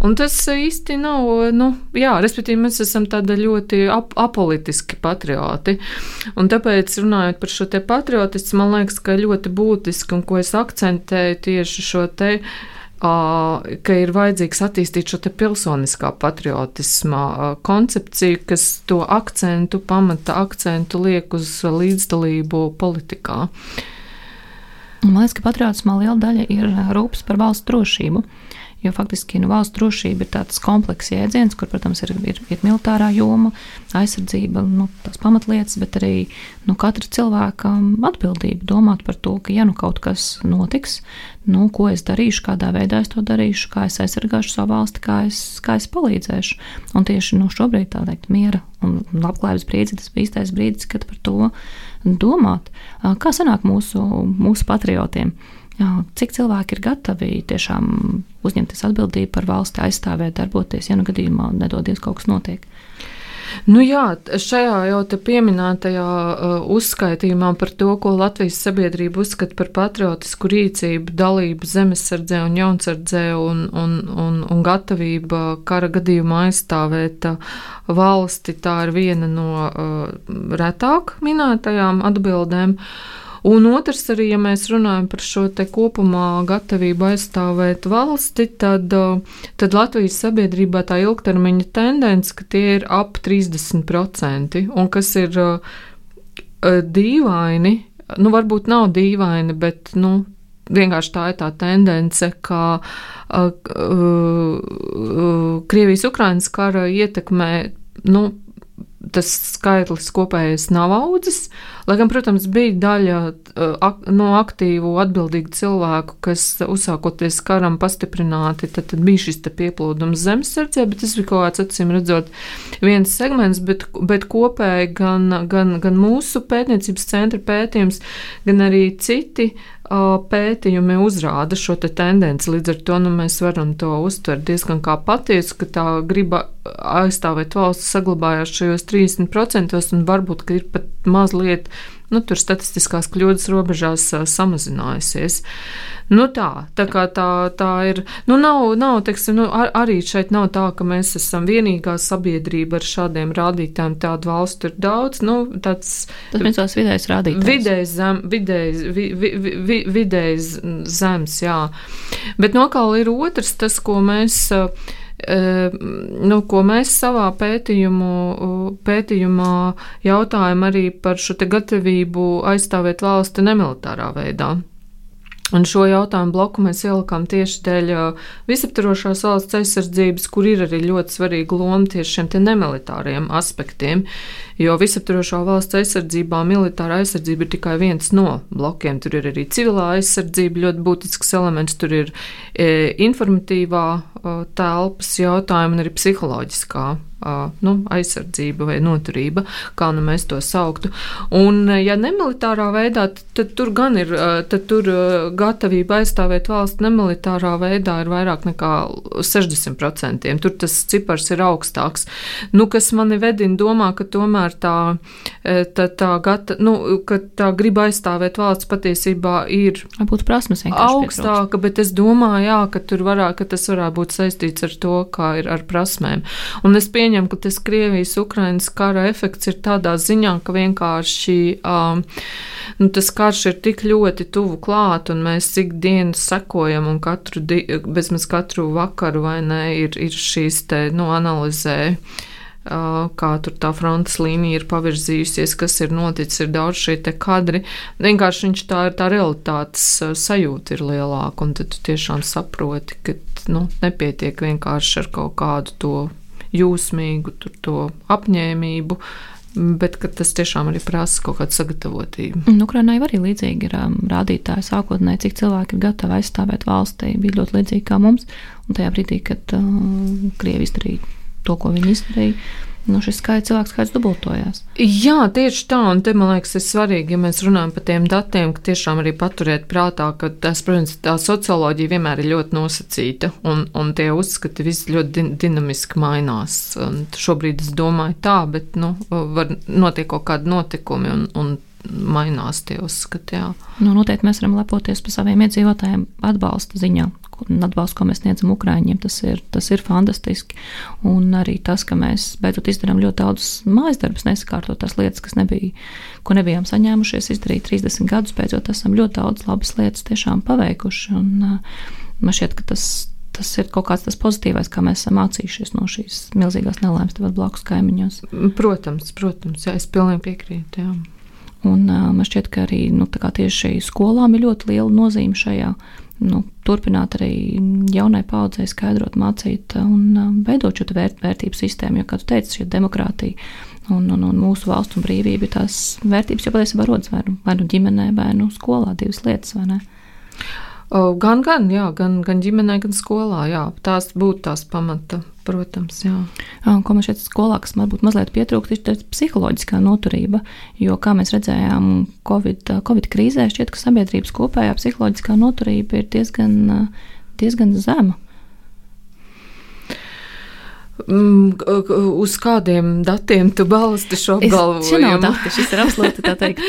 Un tas īsti nav, nu, jā, respektīvi mēs esam tāda ļoti ap apolitiski patrioti. Un tāpēc, runājot par šo te patriotismu, man liekas, ka ļoti būtiski, un ko es akcentēju tieši šo te ka ir vajadzīgs attīstīt šo pilsoniskā patriotisma koncepciju, kas to akcentu, pamata akcentu liek uz līdzdalību politikā. Man liekas, ka patriotismā liela daļa ir rūpes par valsts drošību. Jo faktiski nu, valsts drošība ir tāds komplekss jēdziens, kur, protams, ir, ir, ir militārā joma, aizsardzība, nu, tās pamatlietas, bet arī nu, katra cilvēka atbildība domāt par to, ka, ja nu kaut kas notiks, nu, ko es darīšu, kādā veidā es to darīšu, kā es aizsargāšu savu valsti, kā es, kā es palīdzēšu. Un tieši nu, šobrīd tā teikt, miera un labklājības brīdis, tas bija īstais brīdis, kad par to domāt. Kā sanāk mūsu, mūsu patriotiem? Cik cilvēki ir gatavi tiešām uzņemties atbildību par valsti, aizstāvēt, darboties, ja nu gadījumā nedodies kaut kas notiek? Nu jā, šajā jau te pieminētajā uh, uzskaitījumā par to, ko Latvijas sabiedrība uzskata par patriotisku rīcību, dalību zemesardzē un jaunsardzē un, un, un, un gatavība kara gadījumā aizstāvēt uh, valsti, tā ir viena no uh, retāk minētajām atbildēm. Uh, Un otrs arī, ja mēs runājam par šo te kopumā gatavību aizstāvēt valsti, tad, tad Latvijas sabiedrībā tā ilgtermiņa tendence, ka tie ir ap 30%, un kas ir dīvaini, nu varbūt nav dīvaini, bet, nu, vienkārši tā ir tā tendence, ka uh, uh, Krievijas-Ukrainas kara ietekmē, nu, tas skaitlis kopējais nav audzis. Lai gan, protams, bija daļa uh, ak no aktīvu, atbildīgu cilvēku, kas uzsākoties karam pastiprināti, tad, tad bija šis pieplūdums zemesardzē, bet tas bija kaut kāds acīm redzot viens segments, bet, bet kopēji gan, gan, gan mūsu pētniecības centra pētījums, gan arī citi pētījumi uzrāda šo te tendenci. Līdz ar to nu, mēs varam to uztvert diezgan kā patiesu, ka tā griba aizstāvēt valsts saglabājās šajos 30%, un varbūt ir pat mazliet nu, tur statistiskās kļūdas robežās samazinājusies. Nu, tā, tā, tā, tā ir. Nu, nav, nav, teiksim, nu, ar, arī šeit nav tā, ka mēs esam vienīgā sabiedrība ar šādiem rādītājiem. Tādu valstu ir daudz. Nu, tāds, Tas ir tās vidējais rādītājs. Vidējs, zem, vidējs, vi, vi, vi, vidējs zems, jā. Bet nokāli ir otrs, tas, ko mēs. Uh, nu, ko mēs savā pētījumu, pētījumā jautājam arī par šo gatavību aizstāvēt valsti nemilitārā veidā. Un šo jautājumu bloku mēs ielikām tieši dēļ visaptvarošās valsts aizsardzības, kur ir arī ļoti svarīga loma tieši šiem nemilitāriem aspektiem. Jo visaptvarošā valsts aizsardzībā militārā aizsardzība ir tikai viens no blokiem. Tur ir arī civilā aizsardzība, ļoti būtisks elements. Tur ir e, informatīvā e, telpas jautājuma un arī psiholoģiskā nu, aizsardzība vai noturība, kā nu mēs to sauktu. Un, ja nemilitārā veidā, tad tur gan ir, tad tur gatavība aizstāvēt valsts nemilitārā veidā ir vairāk nekā 60%. Tur tas cipars ir augstāks. Nu, kas mani vedina domā, ka tomēr tā, tā, tā, gata, nu, tā griba aizstāvēt valsts patiesībā ir augstāka, bet es domāju, jā, ka varētu, ka tas varētu būt saistīts ar to, kā ir ar prasmēm. Un es pieņemu, ka tas Krievijas-Ukrainas kara efekts ir tādā ziņā, ka vienkārši um, nu, tas karš ir tik ļoti tuvu klāt, un mēs cik dienu sekojam, un katru, bezmaz katru vakaru vai ne, ir, ir šīs te, nu, analizē kā tur tā frontes līnija ir pavirzījusies, kas ir noticis, ir daudz šie kadri. Vienkārši viņš tā ir tā realitātes sajūta ir lielāka, un tad tu tiešām saproti, ka nu, nepietiek vienkārši ar kaut kādu to jūsmīgu to apņēmību. Bet tas tiešām arī prasa kaut kādu sagatavotību. Ukraiņai arī līdzīgi ir um, rādītāji sākotnēji, cik cilvēki ir gatavi aizstāvēt valstī. Bija ļoti līdzīgi kā mums. Un tajā brīdī, kad uh, Krievija izdarīja to, ko viņi izdarīja, nu, šis skaits, cilvēku skaits dubultojās. Jā, tieši tā, un te man liekas, ir svarīgi, ja mēs runājam par tiem datiem, ka tiešām arī paturēt prātā, ka tas, protams, tā socioloģija vienmēr ir ļoti nosacīta, un, un tie uzskati viss ļoti din dinamiski mainās. Un šobrīd es domāju tā, bet, nu, var notiek kaut kādi notikumi, un, un mainās tie uzskati. Jā. Nu, noteikti mēs varam lepoties par saviem iedzīvotājiem atbalsta ziņā. Atbalstu, ko mēs sniedzam Ukrāņiem, tas ir, tas ir fantastiski. Un arī tas, ka mēs beidzot izdarām ļoti daudz mājas darbus, nesakārtot tās lietas, kas nebija, ko nebijām saņēmušies izdarīt 30 gadus, beidzot esam ļoti daudz labas lietas tiešām paveikuši. Un, man šķiet, ka tas, tas ir kaut kāds tas pozitīvais, kā mēs esam mācījušies no šīs milzīgās nelaimes blakus kaimiņos. Protams, protams, jā, es pilnīgi piekrītu. Jā. Un, man šķiet, ka arī nu, tieši skolām ir ļoti liela nozīme šajā. Nu, turpināt arī jaunai paudzei skaidrot, mācīt un uh, veidot šo vērt, vērtību sistēmu. Jo, kā tu teici, šī demokrātija un, un, un mūsu valsts un brīvība ir tās vērtības, jo patiesībā rodas vai nu, vai nu ģimenē, vai nu skolā, divas lietas, vai ne? Gan, gan, jā, gan, gan ģimenē, gan skolā. Jā. Tās būtu tās pamata, protams. Jā. Ko man šeit skolā, kas man būtu mazliet pietrūkst, ir psiholoģiskā noturība. Jo, kā mēs redzējām, Covid, COVID krīzē šķiet, ka sabiedrības kopējā psiholoģiskā noturība ir diezgan, diezgan zema. Mm, uz kādiem datiem tu balsti šo apgalvojumu? Šis nav dati, šis ir absolūti, tā teikt,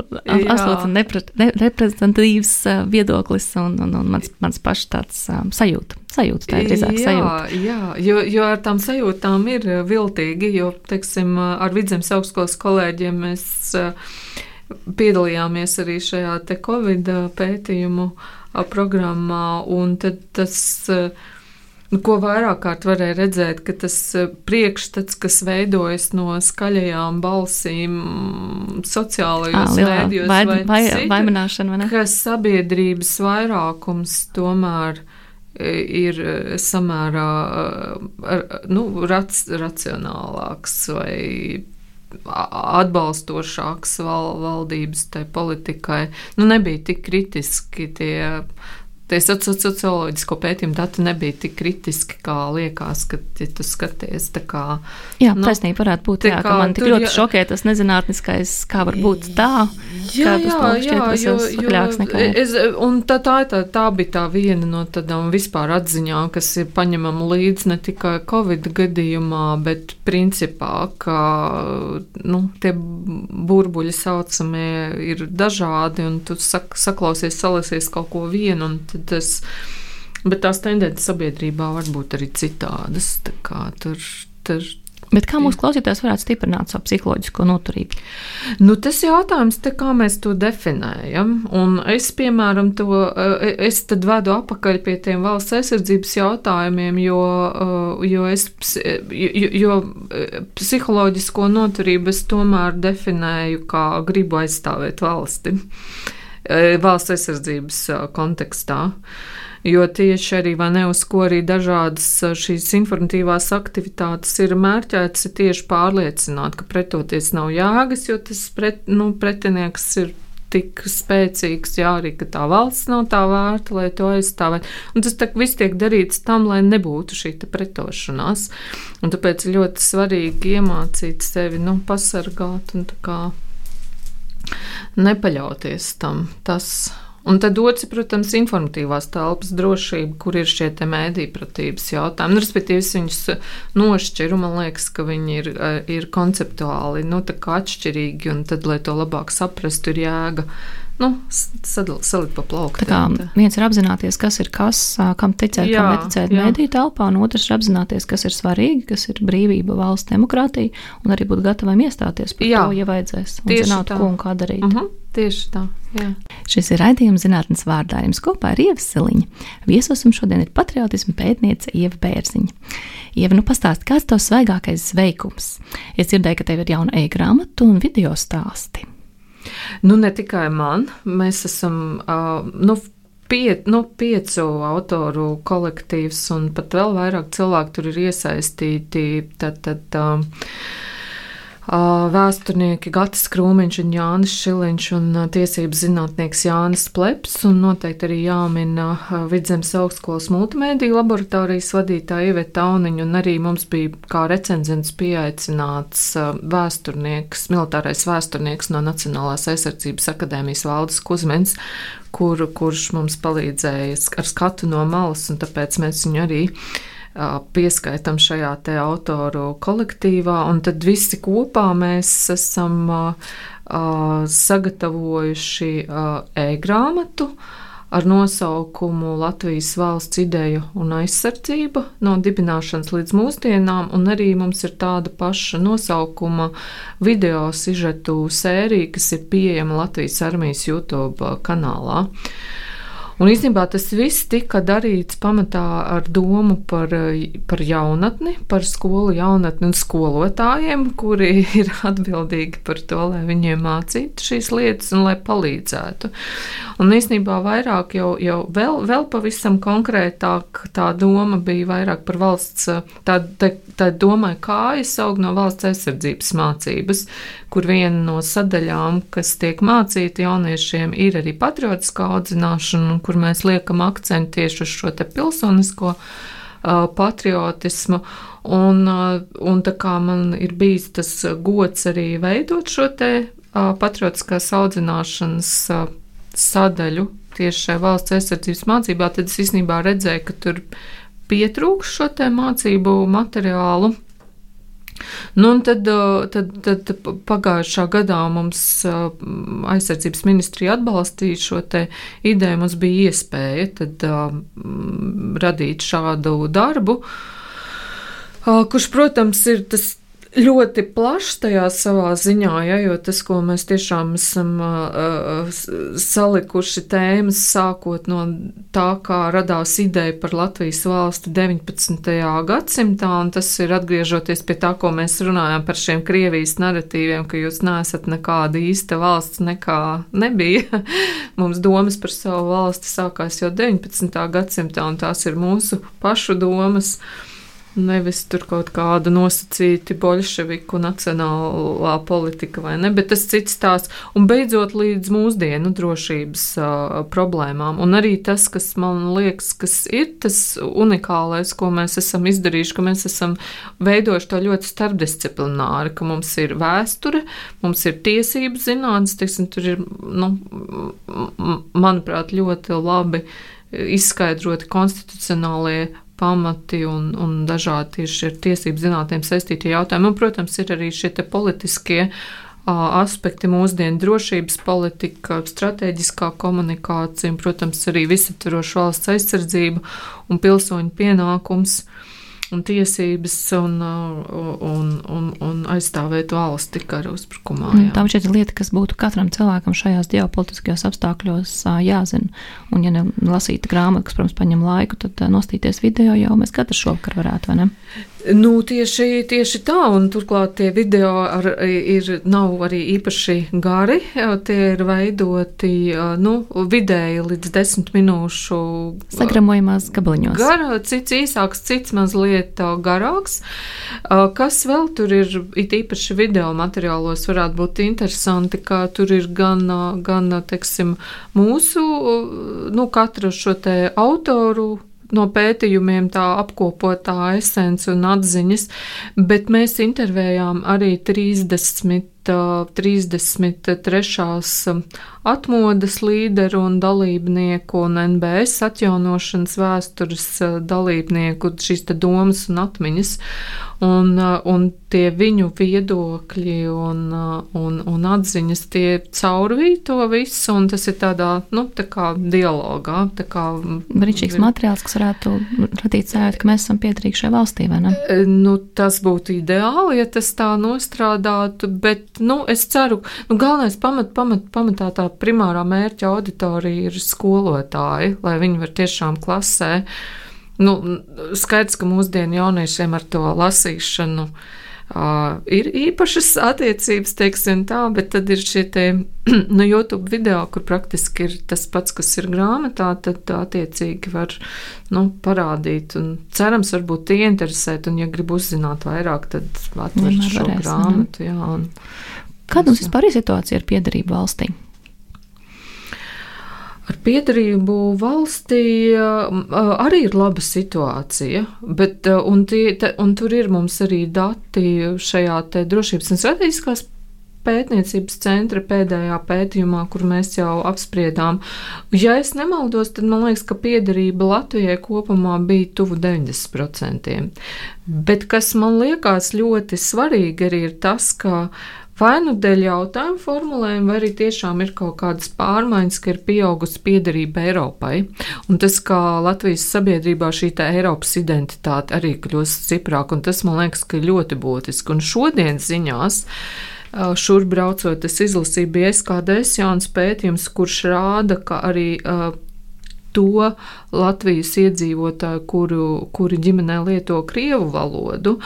absolūti nepre, ne, reprezentatīvs viedoklis un, un, un mans, mans pašs tāds um, sajūta. Sajūta, tā ir drīzāk sajūta. Jā, jo, jo ar tām sajūtām ir viltīgi, jo, teiksim, ar vidzemes augstskolas kolēģiem mēs piedalījāmies arī šajā te Covid pētījumu programmā, un tad tas Nu, ko vairāk kārt varēja redzēt, ka tas eh, priekšstats, kas veidojas no skaļajām balsīm, sociālajos mēdījos, vai, vai, vai, citu, vainināšana, vai ne? Ka sabiedrības vairākums tomēr eh, ir eh, samērā nu, rac, racionālāks vai atbalstošāks val, valdības tai politikai. Nu, nebija tik kritiski tie Tie socioloģisko pētījumu dati nebija tik kritiski, kā liekas, kad ja tu skaties. Kā, jā, nu, taisnība varētu būt. Jā, kā, man tik ļoti jā, šokē tas nezinātniskais, kā var būt tā. Jā, jā, jā, jo, jo es, un tā, tā, tā, tā bija tā viena no tādām vispār atziņām, kas ir paņemama līdz ne tikai Covid gadījumā, bet principā, ka nu, tie burbuļi saucamie ir dažādi, un tu sak, saklausies, salasies kaut ko vienu, un tas. Bet tās tendences sabiedrībā var būt arī citādas. Tur, tur, Bet kā mūsu klausītājs varētu stiprināt savu psiholoģisko noturību? Nu, tas jautājums, te, kā mēs to definējam. Un es, piemēram, to e, es vedu atpakaļ pie tiem valsts aizsardzības jautājumiem, jo, e, jo, es, jo, jo e, psiholoģisko noturību es tomēr definēju kā gribu aizstāvēt valsti. Eh, valsts aizsardzības eh, kontekstā. Jo tieši arī ne, uz ko arī dažādas eh, šīs informatīvās aktivitātes ir mērķētas, ir tieši pārliecināt, ka pretoties nav jēgas, jo tas pret, nu, pretinieks ir tik spēcīgs, jā, arī tā valsts nav tā vērta, lai to aizstāvētu. Un tas viss tiek darīts tam, lai nebūtu šī pretošanās. Un tāpēc ļoti svarīgi iemācīt sevi, nu, pasargāt un tā kā nepaļauties tam. Tas, Un tad otrs, protams, informatīvās telpas drošība, kur ir šie mēdīpratības jautājumi. Respektīvi, es viņus nošķiru, man liekas, ka viņi ir, eh, ir konceptuāli nu, atšķirīgi, un tad, lai to labāk saprastu, ir jēga nu, salikt pa plauktiem. Tā kā viens ir apzināties, kas ir kas, kam ticēt, jā, kam neticēt mēdī telpā, un otrs ir apzināties, kas ir svarīgi, kas ir brīvība, valsts demokrātija, un arī būt gatavam iestāties par jā, to, ja vajadzēs, un zināt, tā. ko un kā darīt. Uh -huh. Tieši tā. Jā. Šis ir raidījums zinātnes vārdā. Jums kopā ir Ieva Siliņa. Viesos mums šodien ir patriotisma pētniece Ieva Bērziņa. Ieva, nu pastāsti, kāds tavs svaigākais veikums? Es dzirdēju, ka tev ir jauna e-grāmata un video stāsti. Nu, ne tikai man, mēs esam. Uh, nu, Pie, nu, piecu autoru kolektīvs, un pat vēl vairāk cilvēku tur ir iesaistīti. Tad, tad, uh, vēsturnieki Gatis Krūmiņš un Jānis Šiliņš un tiesības zinātnieks Jānis Pleps, un noteikti arī jāmina Vidzemes augstskolas multimēdiju laboratorijas vadītāja Iveta Tauniņa, un arī mums bija kā recenzents pieaicināts vēsturnieks, militārais vēsturnieks no Nacionālās aizsardzības akadēmijas valdes Kuzmens, kur, kurš mums palīdzēja ar skatu no malas, un tāpēc mēs viņu arī pieskaitam šajā te autoru kolektīvā, un tad visi kopā mēs esam sagatavojuši e-grāmatu ar nosaukumu Latvijas valsts ideja un aizsardzība no dibināšanas līdz mūsdienām, un arī mums ir tāda paša nosaukuma video sižetu sērija, kas ir pieejama Latvijas armijas YouTube kanālā. Un īstenībā tas viss tika darīts pamatā ar domu par, par jaunatni, par skolu jaunatni un skolotājiem, kuri ir atbildīgi par to, lai viņiem mācītu šīs lietas un lai palīdzētu. Un īstenībā vairāk jau, jau vēl, vēl pavisam konkrētāk tā doma bija vairāk par valsts, tā, tā, tā domai kājas aug no valsts aizsardzības mācības, kur viena no sadaļām, kas tiek mācīta jauniešiem, ir arī patriotiskā audzināšana, kur mēs liekam akcentu tieši uz šo pilsonisko uh, patriotismu. Un, uh, un tā kā man ir bijis tas gods arī veidot šo te uh, patriotiskās audzināšanas sadaļu tieši šajā valsts aizsardzības mācībā, tad es īstenībā redzēju, ka tur pietrūks šo te mācību materiālu. Nu, tad, tad, tad pagājušā gadā mums aizsardzības ministrija atbalstīja šo ideju. Mums bija iespēja tad, radīt šādu darbu, kurš, protams, ir tas ļoti plašs tajā savā ziņā, ja, jo tas, ko mēs tiešām esam uh, salikuši tēmas, sākot no tā, kā radās ideja par Latvijas valsti 19. gadsimtā, un tas ir atgriežoties pie tā, ko mēs runājām par šiem Krievijas narratīviem, ka jūs neesat nekāda īsta valsts, nekā nebija. Mums domas par savu valsti sākās jau 19. gadsimtā, un tās ir mūsu pašu domas. Uh, Nevis tur kaut kāda nosacīta bolševiku nacionālā politika vai ne, bet tas cits tās, un beidzot līdz mūsdienu drošības uh, problēmām. Un arī tas, kas man liekas, kas ir tas unikālais, ko mēs esam izdarījuši, ka mēs esam veidojuši to ļoti starpdisciplināri, ka mums ir vēsture, mums ir tiesības zinātnes, teiksim, tur ir, nu, manuprāt, ļoti labi izskaidroti konstitucionālie pamati un, un dažādi tieši ar tiesību zinātnēm saistītie jautājumi. Un, protams, ir arī šie politiskie aspekti, mūsdienu drošības politika, strateģiskā komunikācija, un, protams, arī visaptveroša valsts aizsardzība un pilsoņu pienākums. Uh, un tiesības un, un, un, un aizstāvēt valsti kara uzbrukumā. Jā. Tā šķiet lieta, kas būtu katram cilvēkam šajās ģeopolitiskajos apstākļos jāzina. Un, ja nelasīta grāmata, kas, protams, paņem laiku, tad nostīties video jau mēs katrs šovakar varētu, vai ne? Nu, tieši, tieši tā, un turklāt tie video ar, ir, nav arī īpaši gari. Tie ir veidoti nu, vidēji līdz desmit minūšu sagramojumās gabaliņos. Gara, cits īsāks, cits mazliet garāks. Kas vēl tur ir, it īpaši video materiālos, varētu būt interesanti, ka tur ir gan, gan teiksim, mūsu, nu, katra šo te autoru no pētījumiem tā apkopotā esence un atziņas, bet mēs intervējām arī 30 33. atmodas līderu un dalībnieku un NBS atjaunošanas vēstures dalībnieku šīs domas un atmiņas. Un, un tie viņu viedokļi un, un, un atziņas tie caurvīja to visu, un tas ir tādā, nu, tā kā dialogā. Tā kā, Brīnišķīgs materiāls, kas varētu radīt sajūtu, ka mēs esam piedarīgi šai valstī, vai ne? Nu, tas būtu ideāli, ja tas tā nostrādātu, bet nu, es ceru, nu, galvenais pamat, pamat, pamatā tā primārā mērķa auditorija ir skolotāji, lai viņi var tiešām klasē. Nu, skaidrs, ka mūsdienu jauniešiem ar to lasīšanu uh, ir īpašas attiecības, teiksim tā, bet tad ir šie te, nu, YouTube video, kur praktiski ir tas pats, kas ir grāmatā, tad attiecīgi var nu, parādīt. Un cerams, varbūt ieinteresēt, un, ja grib uzzināt vairāk, tad atver šo varēs, grāmatu. Jā, un, Kāda mums vispār ir situācija ar piedarību valstī? Ar piedarību valstī arī ir laba situācija, bet un tie, te, un tur ir mums arī dati šajā drošības un strateģiskās pētniecības centra pēdējā pētījumā, kur mēs jau apspriedām. Ja es nemaldos, tad man liekas, ka piederība Latvijai kopumā bija tuvu 90%. Bet kas man liekas ļoti svarīgi arī ir tas, ka Vai nu dēļ jautājumu formulējumu, vai arī tiešām ir kaut kādas pārmaiņas, ka ir pieaugusi piederība Eiropai. Un tas, kā Latvijas sabiedrībā šī Eiropas identitāte arī kļūst stiprāka, un tas man liekas, ka ļoti būtiski. Un šodienas ziņās. Šur braucot, es izlasīju, bija SKDS jauns pētījums, kurš rāda, ka arī uh, to Latvijas iedzīvotāju, kuru, kuri ģimenē lieto krievu valodu,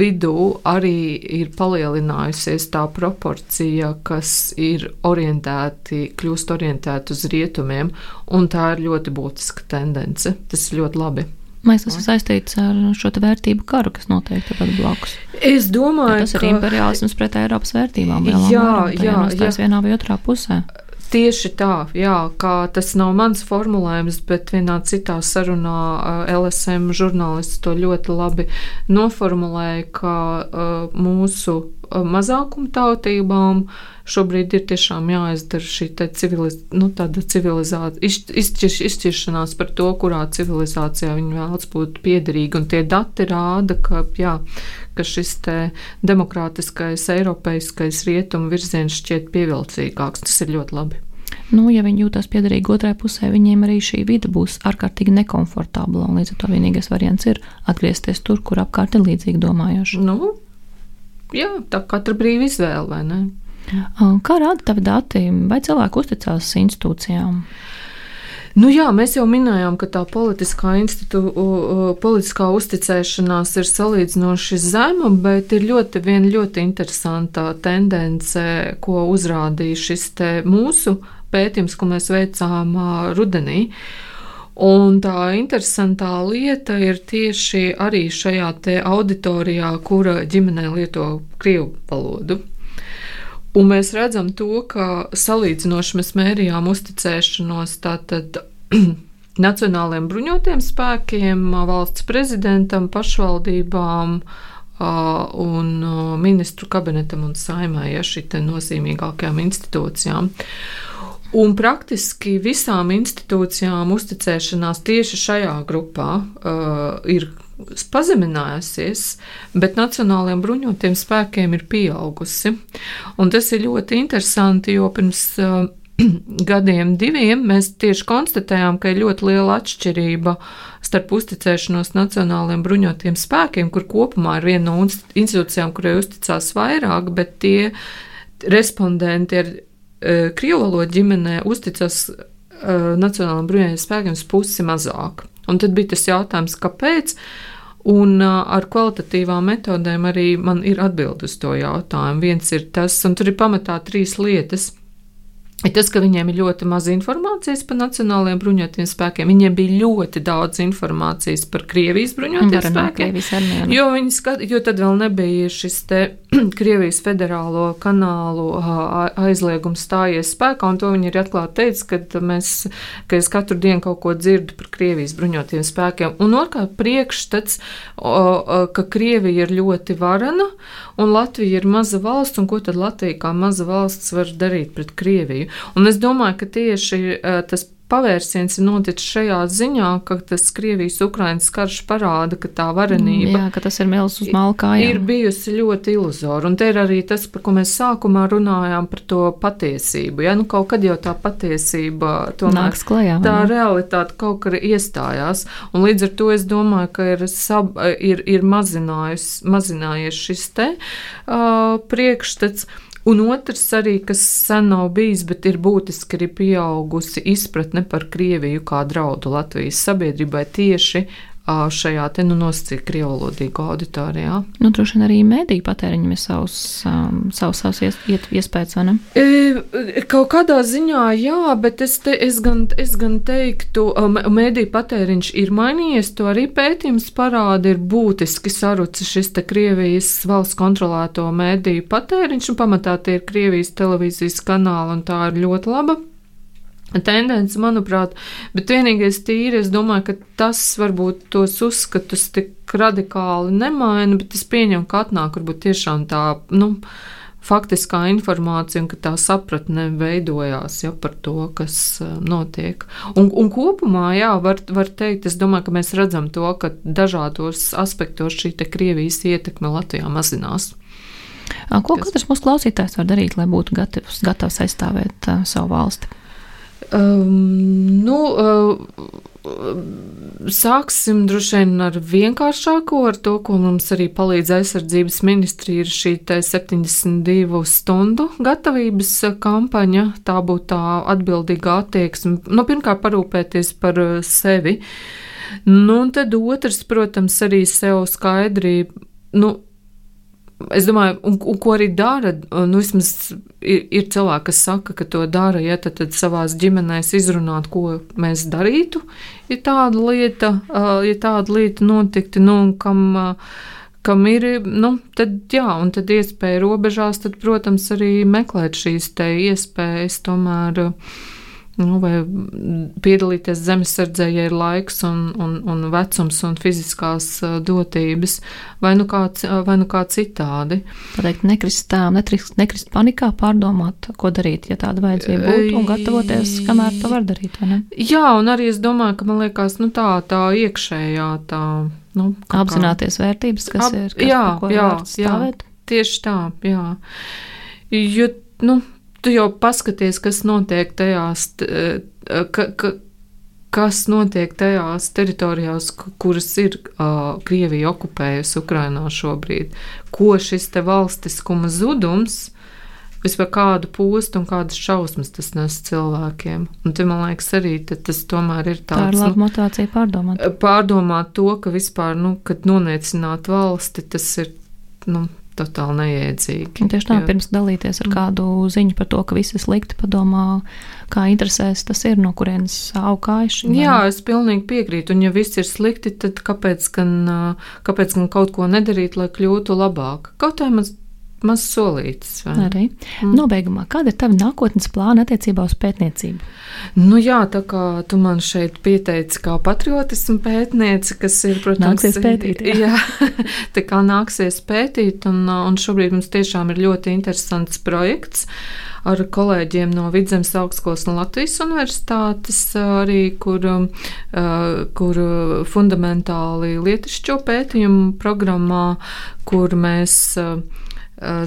vidū arī ir palielinājusies tā proporcija, kas ir orientēti, kļūst orientēti uz rietumiem, un tā ir ļoti būtiska tendence. Tas ir ļoti labi. Mēs esam saistīts ar šo vērtību karu, kas notiek tepat blakus. Es domāju, ja tas ir ka... imperiālisms pret Eiropas vērtībām. Jā, jā, jā. vienā vai otrā pusē. Tieši tā, jā, kā tas nav mans formulējums, bet vienā citā sarunā LSM žurnālists to ļoti labi noformulēja, ka uh, mūsu mazākumtautībām šobrīd ir tiešām jāizdara šī civiliz, nu, civilizācija, izšķir, izšķiršanās par to, kurā civilizācijā viņi vēlas būt piederīgi. Un tie dati rāda, ka, jā, ka šis demokrātiskais, eiropeiskais rietumu virziens šķiet pievilcīgāks. Tas ir ļoti labi nu, ja viņi jūtas piederīgi otrai pusē, viņiem arī šī vide būs ārkārtīgi nekomfortabla. Līdz ar to vienīgais variants ir atgriezties tur, kur apkārt ir līdzīgi domājoši. Nu, jā, tā katra brīva izvēle, vai ne? Kā rāda tavi dati, vai cilvēki uzticās institūcijām? Nu jā, mēs jau minējām, ka tā politiskā, institū, politiskā uzticēšanās ir salīdzinoši zema, bet ir ļoti, viena ļoti interesanta tendence, ko uzrādīja šis mūsu pētījums, ko mēs veicām rudenī. Un tā interesantā lieta ir tieši arī šajā auditorijā, kura ģimenē lieto krievu valodu. Un mēs redzam to, ka salīdzinoši mēs mērījām uzticēšanos tātad nacionāliem bruņotiem spēkiem, valsts prezidentam, pašvaldībām un ministru kabinetam un saimai, ja šī nozīmīgākajām institūcijām. Un praktiski visām institūcijām uzticēšanās tieši šajā grupā uh, ir pazeminājusies, bet nacionālajiem bruņotiem spēkiem ir pieaugusi. Un tas ir ļoti interesanti, jo pirms uh, gadiem, diviem, mēs tieši konstatējām, ka ir ļoti liela atšķirība starp uzticēšanos nacionālajiem bruņotiem spēkiem, kur kopumā ir viena no institūcijām, kurai uzticās vairāk, bet tie respondenti ir Krievu valodu ģimenē uzticas Nacionālajiem bruņotajiem spēkiem pusi mazāk. Un tad bija tas jautājums, kāpēc. Un ar kvalitatīvām metodēm arī man ir atbildi uz to jautājumu. Viens ir tas, un tur ir pamatā trīs lietas. Ir tas, ka viņiem ir ļoti maz informācijas par nacionālajiem bruņotajiem spēkiem. Viņiem bija ļoti daudz informācijas par Krievijas bruņotajiem spēkiem. Armijā, jo, skat, jo tad vēl nebija šis te Krievijas federālo kanālu aizliegums stājies spēkā, un to viņi ir atklāti teicis, ka, mēs, ka es katru dienu kaut ko dzirdu par Krievijas bruņotajiem spēkiem. Un otrkārt priekšstats, ka Krievija ir ļoti varana, un Latvija ir maza valsts, un ko tad Latvija kā maza valsts var darīt pret Krieviju? Un es domāju, ka tieši uh, tas pavērsiens ir noticis šajā ziņā, ka tas Krievijas-Ukrainas karš parāda, ka tā varenība Jā, ka tas ir milz uz malkājām. ir bijusi ļoti iluzora. Un te ir arī tas, par ko mēs sākumā runājām par to patiesību. Ja? Nu, kaut kad jau tā patiesība tomēr nāks klajā. Tā realitāte kaut kur iestājās. Un līdz ar to es domāju, ka ir, sab, ir, ir mazinājies šis te uh, priekšstats. Un otrs arī, kas sen nav bijis, bet ir būtiski arī pieaugusi izpratne par Krieviju kā draudu Latvijas sabiedrībai tieši šajā te nu nosacīta krievlodīgo auditorijā. Nu, droši vien arī mēdīju patēriņam ir savs, um, savs, savs ies, iet, iespējas, vai ne? E, kaut kādā ziņā jā, bet es, te, es, gan, es gan teiktu, mēdīju patēriņš ir mainījies, to arī pētījums parāda, ir būtiski sarucis šis te Krievijas valsts kontrolēto mēdīju patēriņš, un pamatā tie ir Krievijas televīzijas kanāli, un tā ir ļoti laba tendence, manuprāt, bet vienīgais tīri, es domāju, ka tas varbūt tos uzskatus tik radikāli nemaina, bet es pieņemu, ka atnāk varbūt tiešām tā, nu, faktiskā informācija un ka tā sapratne veidojās ja, par to, kas uh, notiek. Un, un kopumā, jā, var, var teikt, es domāju, ka mēs redzam to, ka dažādos aspektos šī Krievijas ietekme Latvijā mazinās. Ko katrs mūsu klausītājs var darīt, lai būtu gatavs, gatavs aizstāvēt uh, savu valsti? Um, nu, uh, sāksim droši vien ar vienkāršāko, ar to, ko mums arī palīdz aizsardzības ministrija, ir šī 72 stundu gatavības kampaņa. Tā būtu tā atbildīga attieksme. Nu, pirmkārt, parūpēties par sevi. Nu, un tad otrs, protams, arī sev skaidri. Nu, Es domāju, un, un ko arī dara, nu, vismaz ir, ir cilvēki, kas saka, ka to dara, ja tad, tad savās ģimenēs izrunāt, ko mēs darītu, ja tāda lieta, ja tāda lieta notiktu, nu, un kam, kam ir, nu, tad jā, un tad iespēja robežās, tad, protams, arī meklēt šīs te iespējas tomēr nu, vai piedalīties zemesardzē, ja ir laiks un, un, un vecums un fiziskās dotības, vai nu kā, vai nu kā citādi. Pateikt, nekrist tā, nekrist, nekrist panikā, pārdomāt, ko darīt, ja tāda vajadzība būtu, un gatavoties, kamēr to var darīt? Jā, un arī es domāju, ka man liekas, nu tā, tā iekšējā tā. Nu, Apzināties kā... vērtības, kas Ap, ir, kas, jā, jā, jā, tieši tā, jā. Jo, nu, tu jau paskaties, kas notiek tajās, eh, ka, ka, kas notiek tajās teritorijās, kuras ir uh, Krievija okupējusi Ukrainā šobrīd. Ko šis te valstiskuma zudums vispār kādu postu un kādas šausmas tas nes cilvēkiem. Un te man liekas, arī tas tomēr ir tāds. Tā ir laba nu, motivācija pārdomāt. Pārdomāt to, ka vispār, nu, kad noniecināt valsti, tas ir, nu, totāli neiedzīgi. Tieši tā, jo. pirms dalīties ar mm. kādu ziņu par to, ka viss ir slikti, padomā, kā interesēs tas ir, no kurienes augājuši. Jā, es pilnīgi piekrītu, un ja viss ir slikti, tad kāpēc gan, kāpēc gan kaut ko nedarīt, lai kļūtu labāk? Kaut kā maz mazs solītis. Arī. Mm. Nobeigumā, kāda ir tava nākotnes plāna attiecībā uz pētniecību? Nu jā, tā kā tu man šeit pieteici kā patriotismu pētniece, kas ir, protams, nāksies pētīt. Jā, jā tā kā nāksies pētīt, un, un šobrīd mums tiešām ir ļoti interesants projekts ar kolēģiem no Vidzemes augstskolas un Latvijas universitātes, arī kur, kur fundamentāli lietišķo pētījumu programmā, kur mēs Eh,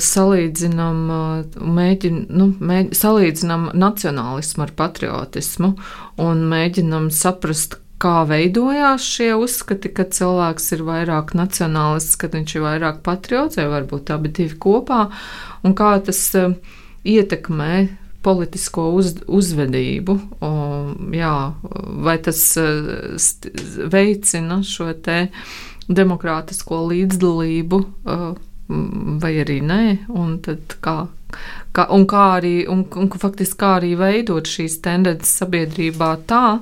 salīdzinām, eh, mēģin, nu, mēģin, salīdzinām nacionālismu ar patriotismu un mēģinām saprast, kā veidojās šie uzskati, ka cilvēks ir vairāk nacionālists, ka viņš ir vairāk patriots, vai varbūt abi divi kopā, un kā tas uh, ietekmē politisko uz, uzvedību. O, jā, vai tas veicina šo te demokrātisko līdzdalību, vai arī nē, un kā. Kā, un kā arī, un, un, faktiski kā arī veidot šīs tendences sabiedrībā tā,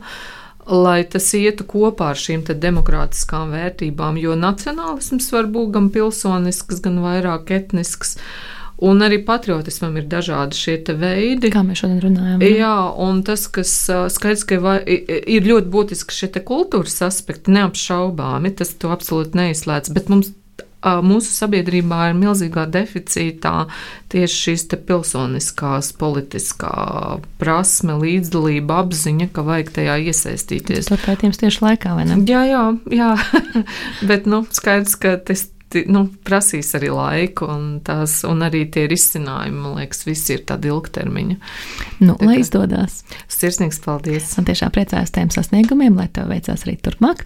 lai tas ietu kopā ar šīm demokrātiskām vērtībām, jo nacionālisms var būt gan pilsonisks, gan vairāk etnisks. Un arī patriotismam ir dažādi šie veidi. Kā mēs šodien runājam? Ne? Jā, un tas, kas skaidrs, ka ir ļoti būtiski šie kultūras aspekti, neapšaubāmi, tas to absolūti neizslēdz, bet mums mūsu sabiedrībā ir milzīgā deficītā tieši šīs pilsoniskās, politiskā prasme, līdzdalība, apziņa, ka vajag tajā iesaistīties. Tas pētījums tieši laikā, vai ne? Jā, jā, jā. bet nu, skaidrs, ka tas nu, prasīs arī laiku, un, tās, un arī tie risinājumi, man liekas, visi ir tādi ilgtermiņa. Nu, Tā lai izdodas. Sirsnīgs paldies! Man tiešām priecājos tiem sasniegumiem, lai tev veicās arī turpmāk.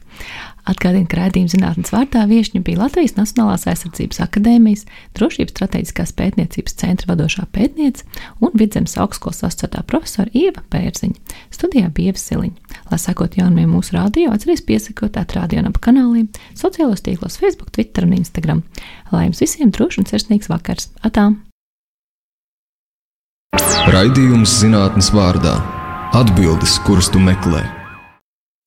Atgādina, ka raidījuma zinātnes vārdā viešņa bija Latvijas Nacionālās aizsardzības akadēmijas, drošības strateģiskās pētniecības centra vadošā pētniece un vidzemes augstskolas asociētā profesora Ieva Pērziņa. Studijā bija Ieva Siliņa. Lai sakot jaunumiem mūsu radio, atcerieties piesakot atrādījumam kanāliem, sociālos tīklos Facebook, Twitter un Instagram. Lai jums visiem drošs un sirsnīgs vakars! Atām! Raidījums zinātnes vārdā - atbildes, kuras tu meklē.